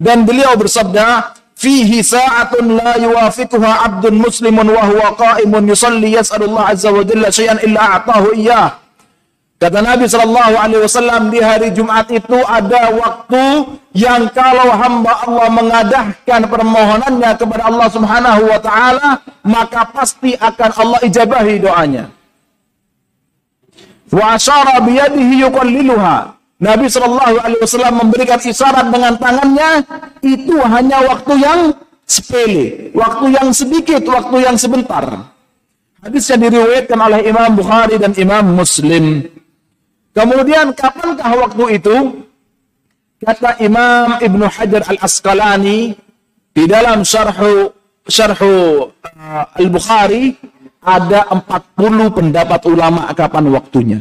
dan beliau bersabda fihi sa'atun la yuwafiquha 'abdun muslimun wa huwa qa'imun yusalli yas'alullah azza wa jalla syai'an illa a'tahu iyyah Kata Nabi Shallallahu Alaihi Wasallam di hari Jumat itu ada waktu yang kalau hamba Allah mengadahkan permohonannya kepada Allah Subhanahu Wa Taala maka pasti akan Allah ijabahi doanya. Wa biyadihi. Nabi Shallallahu Alaihi Wasallam memberikan isyarat dengan tangannya itu hanya waktu yang sepele, waktu yang sedikit, waktu yang sebentar. Hadis yang diriwayatkan oleh Imam Bukhari dan Imam Muslim. Kemudian kapankah waktu itu? Kata Imam Ibnu Hajar Al-Asqalani di dalam syarhu syarhu uh, Al-Bukhari ada 40 pendapat ulama kapan waktunya.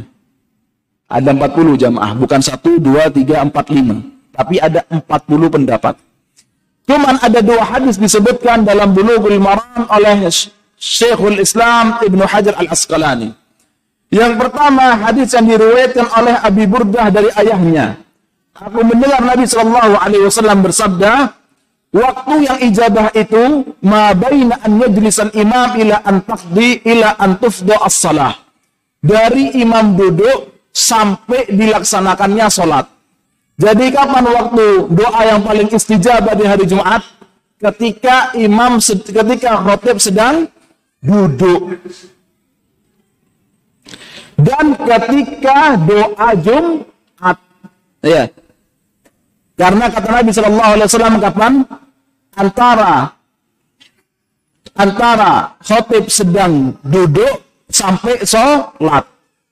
Ada 40 jamaah, bukan 1, 2, 3, 4, 5. Tapi ada 40 pendapat. Cuman ada dua hadis disebutkan dalam Bulughul Maram oleh Syekhul Islam Ibnu Hajar Al-Asqalani. Yang pertama hadis yang diriwayatkan oleh Abi Burdah dari ayahnya. Aku mendengar Nabi Shallallahu Alaihi Wasallam bersabda, waktu yang ijabah itu ma baina an yajlisan imam ila an taqdi ila an tufda as-salah. Dari imam duduk sampai dilaksanakannya salat. Jadi kapan waktu doa yang paling istijabah di hari Jumat? Ketika imam ketika khotib sedang duduk. Dan ketika doa Jumat. Ya. Karena kata Nabi Shallallahu Alaihi Wasallam kapan? Antara antara khotib sedang duduk sampai sholat.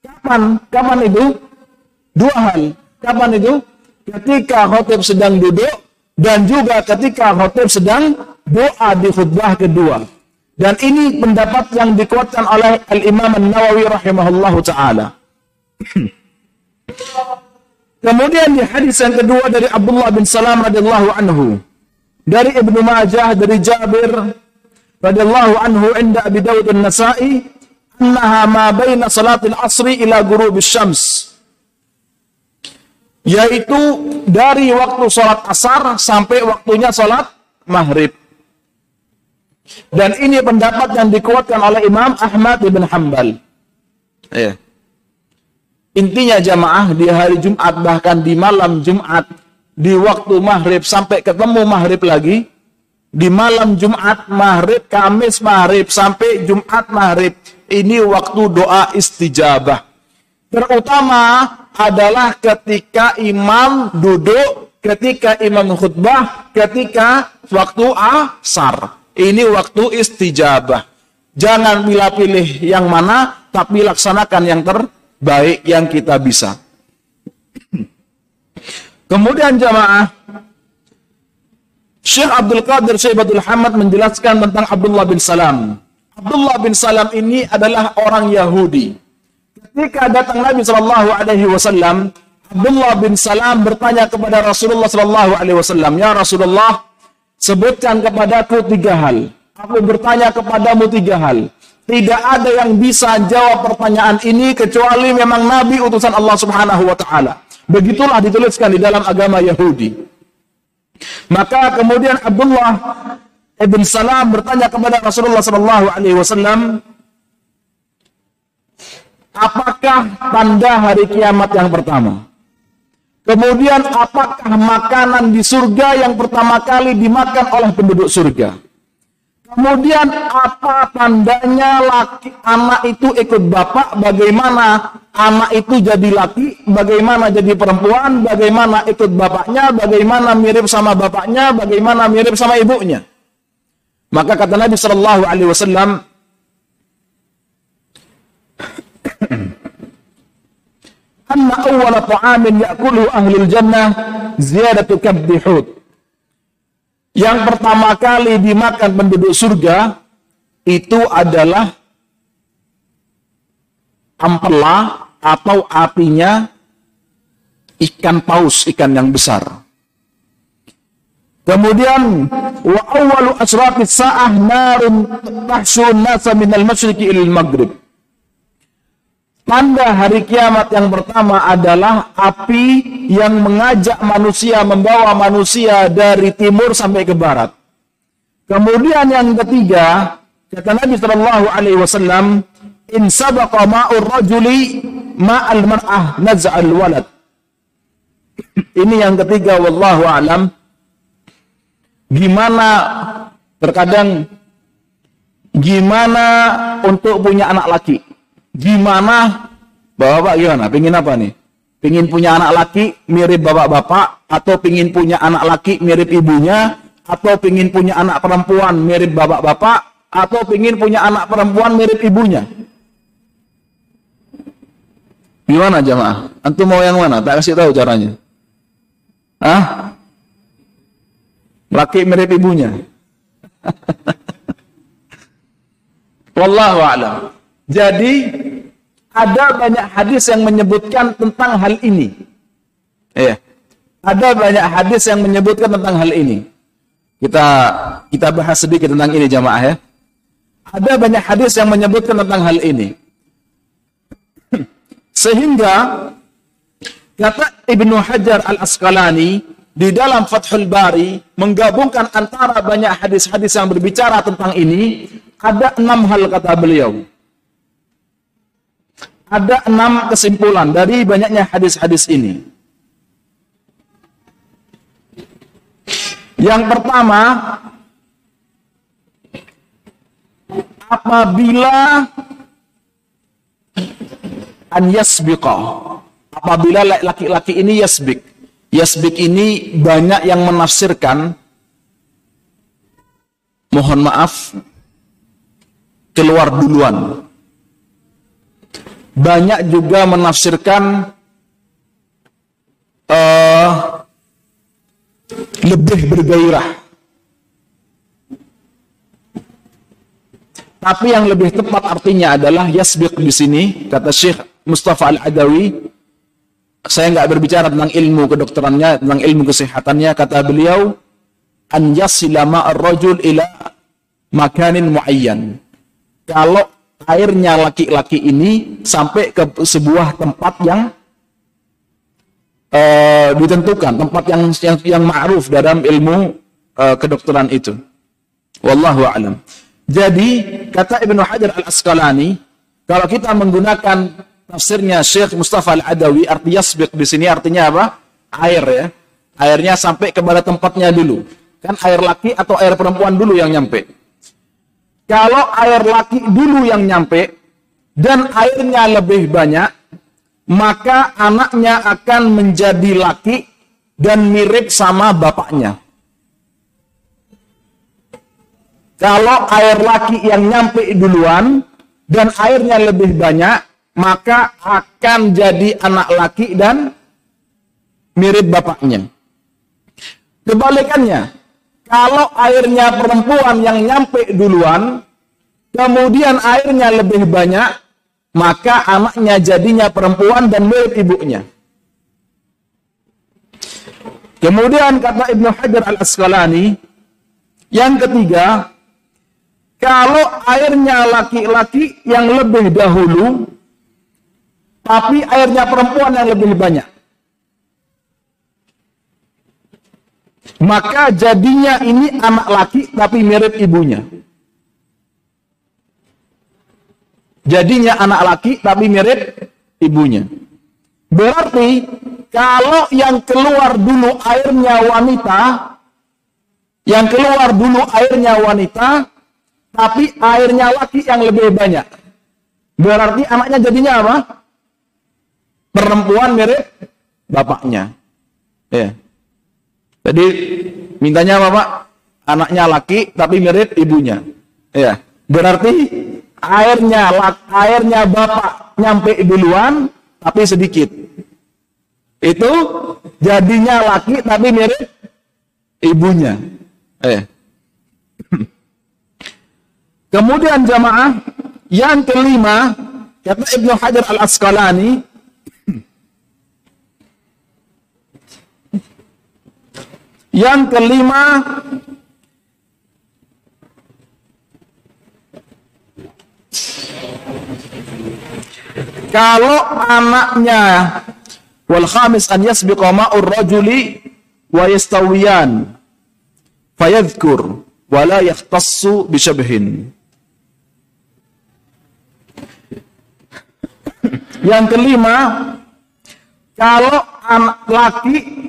Kapan? Kapan itu? Dua hal. Kapan itu? Ketika khotib sedang duduk dan juga ketika khotib sedang doa di khutbah kedua. Dan ini pendapat yang dikuatkan oleh Al-Imam An-Nawawi rahimahullahu taala. Kemudian di hadis yang kedua dari Abdullah bin Salam radhiyallahu anhu dari Ibnu Majah dari Jabir radhiyallahu anhu inda Abi Dawud An-Nasa'i annaha ma baina salatil asri ila ghurubis syams yaitu dari waktu salat asar sampai waktunya salat maghrib. Dan ini pendapat yang dikuatkan oleh Imam Ahmad bin Hambal. Ya. Intinya jamaah di hari Jumat bahkan di malam Jumat di waktu maghrib sampai ketemu maghrib lagi di malam Jumat maghrib Kamis maghrib sampai Jumat maghrib ini waktu doa istijabah terutama adalah ketika imam duduk ketika imam khutbah ketika waktu asar ini waktu istijabah jangan pilih-pilih yang mana tapi laksanakan yang terbaik yang kita bisa kemudian jamaah Syekh Abdul Qadir Syaibatul Hamad menjelaskan tentang Abdullah bin Salam. Abdullah bin Salam ini adalah orang Yahudi. Ketika datang Nabi Shallallahu Alaihi Wasallam, Abdullah bin Salam bertanya kepada Rasulullah Shallallahu Alaihi Wasallam, Ya Rasulullah, sebutkan kepadaku tiga hal. Aku bertanya kepadamu tiga hal. Tidak ada yang bisa jawab pertanyaan ini kecuali memang Nabi utusan Allah Subhanahu Wa Taala. Begitulah dituliskan di dalam agama Yahudi. Maka kemudian Abdullah ibn Salam bertanya kepada Rasulullah Sallallahu Alaihi Wasallam, apakah tanda hari kiamat yang pertama? Kemudian apakah makanan di surga yang pertama kali dimakan oleh penduduk surga? Kemudian apa tandanya laki anak itu ikut bapak? Bagaimana anak itu jadi laki? Bagaimana jadi perempuan? Bagaimana ikut bapaknya? Bagaimana mirip sama bapaknya? Bagaimana mirip sama ibunya? Maka kata Nabi Shallallahu Alaihi Wasallam, Anna awwala ta'amin ya'kuluhu ahlul jannah ziyadatu kabdi hud yang pertama kali dimakan penduduk surga itu adalah ampela atau apinya ikan paus, ikan yang besar. Kemudian wa awwalu asrafis sa'ah narun tahsun nasa minal masyriqi ilal maghrib. Tanda hari kiamat yang pertama adalah api yang mengajak manusia, membawa manusia dari timur sampai ke barat. Kemudian yang ketiga, kata Nabi Shallallahu Alaihi Wasallam, in sabaqa ma'ur rajuli ma'al mar'ah naz'al walad. Ini yang ketiga, wallahu alam. Gimana terkadang gimana untuk punya anak laki? Gimana bapak-bapak gimana? Pingin apa nih? Pingin punya anak laki mirip bapak-bapak atau pingin punya anak laki mirip ibunya atau pingin punya anak perempuan mirip bapak-bapak atau pingin punya anak perempuan mirip ibunya? Gimana jamaah? Antum mau yang mana? Tak kasih tahu caranya. Ah? Laki mirip ibunya. Wallahu a'lam. Jadi ada banyak hadis yang menyebutkan tentang hal ini. Ya. Ada banyak hadis yang menyebutkan tentang hal ini. Kita kita bahas sedikit tentang ini jamaah ya. Ada banyak hadis yang menyebutkan tentang hal ini. Sehingga kata Ibnu Hajar Al-Asqalani di dalam Fathul Bari menggabungkan antara banyak hadis-hadis yang berbicara tentang ini ada enam hal kata beliau ada enam kesimpulan dari banyaknya hadis-hadis ini. Yang pertama, apabila an yasbiqa, apabila laki-laki ini yasbik. Yasbik ini banyak yang menafsirkan mohon maaf keluar duluan. Banyak juga menafsirkan uh, lebih bergairah. Tapi yang lebih tepat artinya adalah yasbiq di sini kata Syekh Mustafa Al-Adawi saya nggak berbicara tentang ilmu kedokterannya, tentang ilmu kesehatannya, kata beliau, an yasila ar-rajul ila makanin muayyan. Kalau airnya laki-laki ini sampai ke sebuah tempat yang uh, ditentukan, tempat yang yang, yang ma'ruf dalam ilmu uh, kedokteran itu. Wallahu a'lam. Jadi kata Ibnu Hajar Al-Asqalani, kalau kita menggunakan tafsirnya Syekh Mustafa Al-Adawi arti yasbiq di sini artinya apa? Air ya. Airnya sampai kepada tempatnya dulu. Kan air laki atau air perempuan dulu yang nyampe. Kalau air laki dulu yang nyampe dan airnya lebih banyak, maka anaknya akan menjadi laki dan mirip sama bapaknya. Kalau air laki yang nyampe duluan dan airnya lebih banyak, maka akan jadi anak laki dan mirip bapaknya. Kebalikannya, kalau airnya perempuan yang nyampe duluan, kemudian airnya lebih banyak, maka anaknya jadinya perempuan dan mirip ibunya. Kemudian kata Ibnu Hajar Al-Asqalani, yang ketiga, kalau airnya laki-laki yang lebih dahulu tapi airnya perempuan yang lebih banyak. Maka jadinya ini anak laki tapi mirip ibunya. Jadinya anak laki tapi mirip ibunya. Berarti kalau yang keluar dulu airnya wanita, yang keluar dulu airnya wanita, tapi airnya laki yang lebih banyak. Berarti anaknya jadinya apa? perempuan mirip bapaknya. Ya. Jadi mintanya apa Pak? Anaknya laki tapi mirip ibunya. Ya. Berarti airnya airnya bapak nyampe duluan tapi sedikit. Itu jadinya laki tapi mirip ibunya. Eh. Kemudian jamaah yang kelima kata Ibnu Hajar Al Asqalani Yang kelima, kalau anaknya wal khamis an yasbiqa ma'ur rajuli wa yastawiyan fayadhkur wa la yahtassu bi Yang kelima, kalau anak laki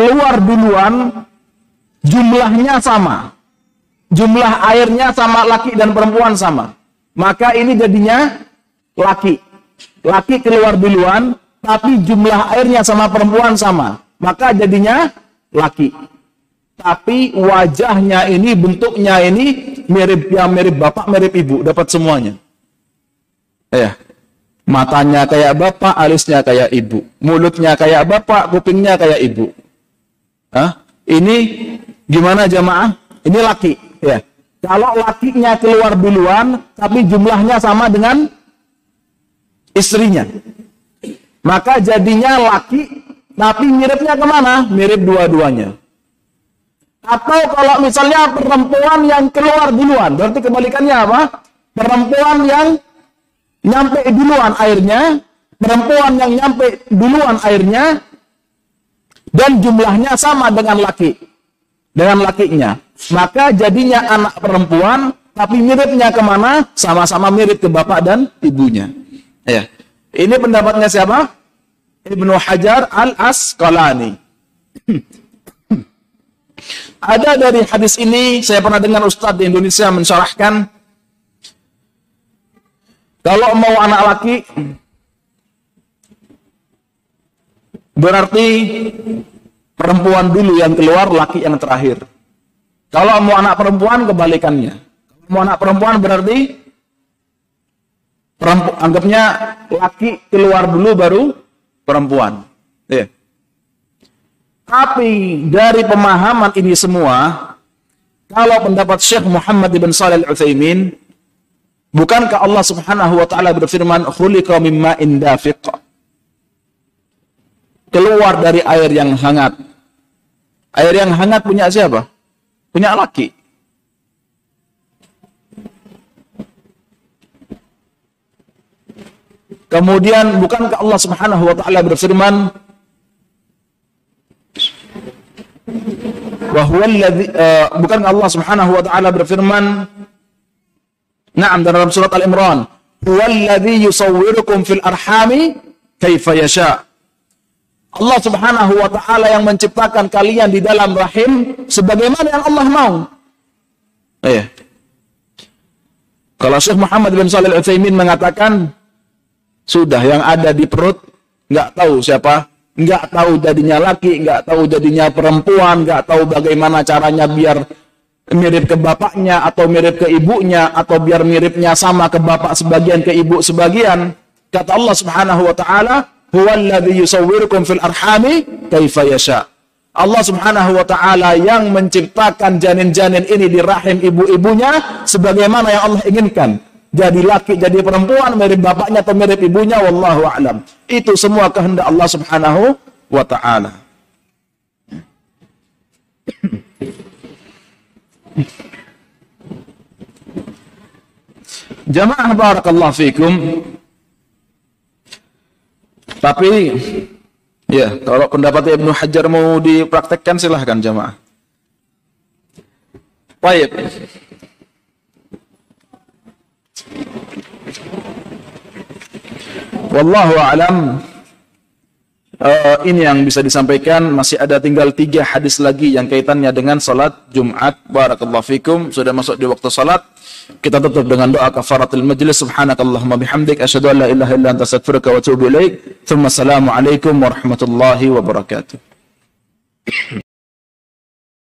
keluar duluan jumlahnya sama. Jumlah airnya sama laki dan perempuan sama. Maka ini jadinya laki. Laki keluar duluan, tapi jumlah airnya sama perempuan sama. Maka jadinya laki. Tapi wajahnya ini, bentuknya ini mirip ya mirip bapak, mirip ibu, dapat semuanya. Ya. Matanya kayak bapak, alisnya kayak ibu. Mulutnya kayak bapak, kupingnya kayak ibu. Hah? Ini gimana jamaah? Ini laki, ya. Kalau lakinya keluar duluan, tapi jumlahnya sama dengan istrinya, maka jadinya laki, tapi miripnya ke mana? Mirip dua-duanya. Atau kalau misalnya perempuan yang keluar duluan, berarti kebalikannya apa? Perempuan yang nyampe duluan airnya, perempuan yang nyampe duluan airnya, dan jumlahnya sama dengan laki. Dengan lakinya. Maka jadinya anak perempuan tapi miripnya ke mana? Sama-sama mirip ke bapak dan ibunya. Ya. Ini pendapatnya siapa? Ibnu Hajar al Asqalani ada dari hadis ini saya pernah dengar Ustadz di Indonesia mensyarahkan kalau mau anak laki Berarti perempuan dulu yang keluar, laki yang terakhir. Kalau mau anak perempuan, kebalikannya. Mau anak perempuan berarti Perempu, anggapnya laki keluar dulu baru perempuan. Ya. Tapi dari pemahaman ini semua, kalau pendapat Syekh Muhammad bin Shalih Al-Utsaimin, bukankah Allah Subhanahu wa taala berfirman, "Khuliqa mimma indafiq." Keluar dari air yang hangat. Air yang hangat punya siapa? Punya laki. Kemudian bukankah Allah Subhanahu wa taala berfirman, bahwa uh, bukan Allah Subhanahu wa taala berfirman Naam dalam surat Al-Imran, "Huwallazi yusawwirukum fil arhami kaifa yasha." Allah Subhanahu wa taala yang menciptakan kalian di dalam rahim sebagaimana yang Allah mau. Eh. Kalau Syekh Muhammad bin Shalih Al-Utsaimin mengatakan sudah yang ada di perut nggak tahu siapa nggak tahu jadinya laki, nggak tahu jadinya perempuan, nggak tahu bagaimana caranya biar mirip ke bapaknya atau mirip ke ibunya atau biar miripnya sama ke bapak sebagian ke ibu sebagian. Kata Allah Subhanahu wa taala, "Huwallazi yusawwirukum fil arhami kaifa yasha." Allah Subhanahu wa taala yang menciptakan janin-janin ini di rahim ibu-ibunya sebagaimana yang Allah inginkan jadi laki, jadi perempuan, mirip bapaknya atau mirip ibunya, wallahu a'lam. Itu semua kehendak Allah Subhanahu wa taala. Jamaah barakallahu fikum. Tapi ya, kalau pendapat Ibnu Hajar mau dipraktekkan silahkan jamaah. Baik. Wallahu alam. Uh, ini yang bisa disampaikan. Masih ada tinggal tiga hadis lagi yang kaitannya dengan salat Jumat. Barakallahu fikum. Sudah masuk di waktu salat. Kita tutup dengan doa kafaratul majlis. Subhanakallahumma bihamdik. Asyadu an la ilaha illa anta astaghfiruka wa atubu ilaik. Thumma assalamu warahmatullahi wabarakatuh.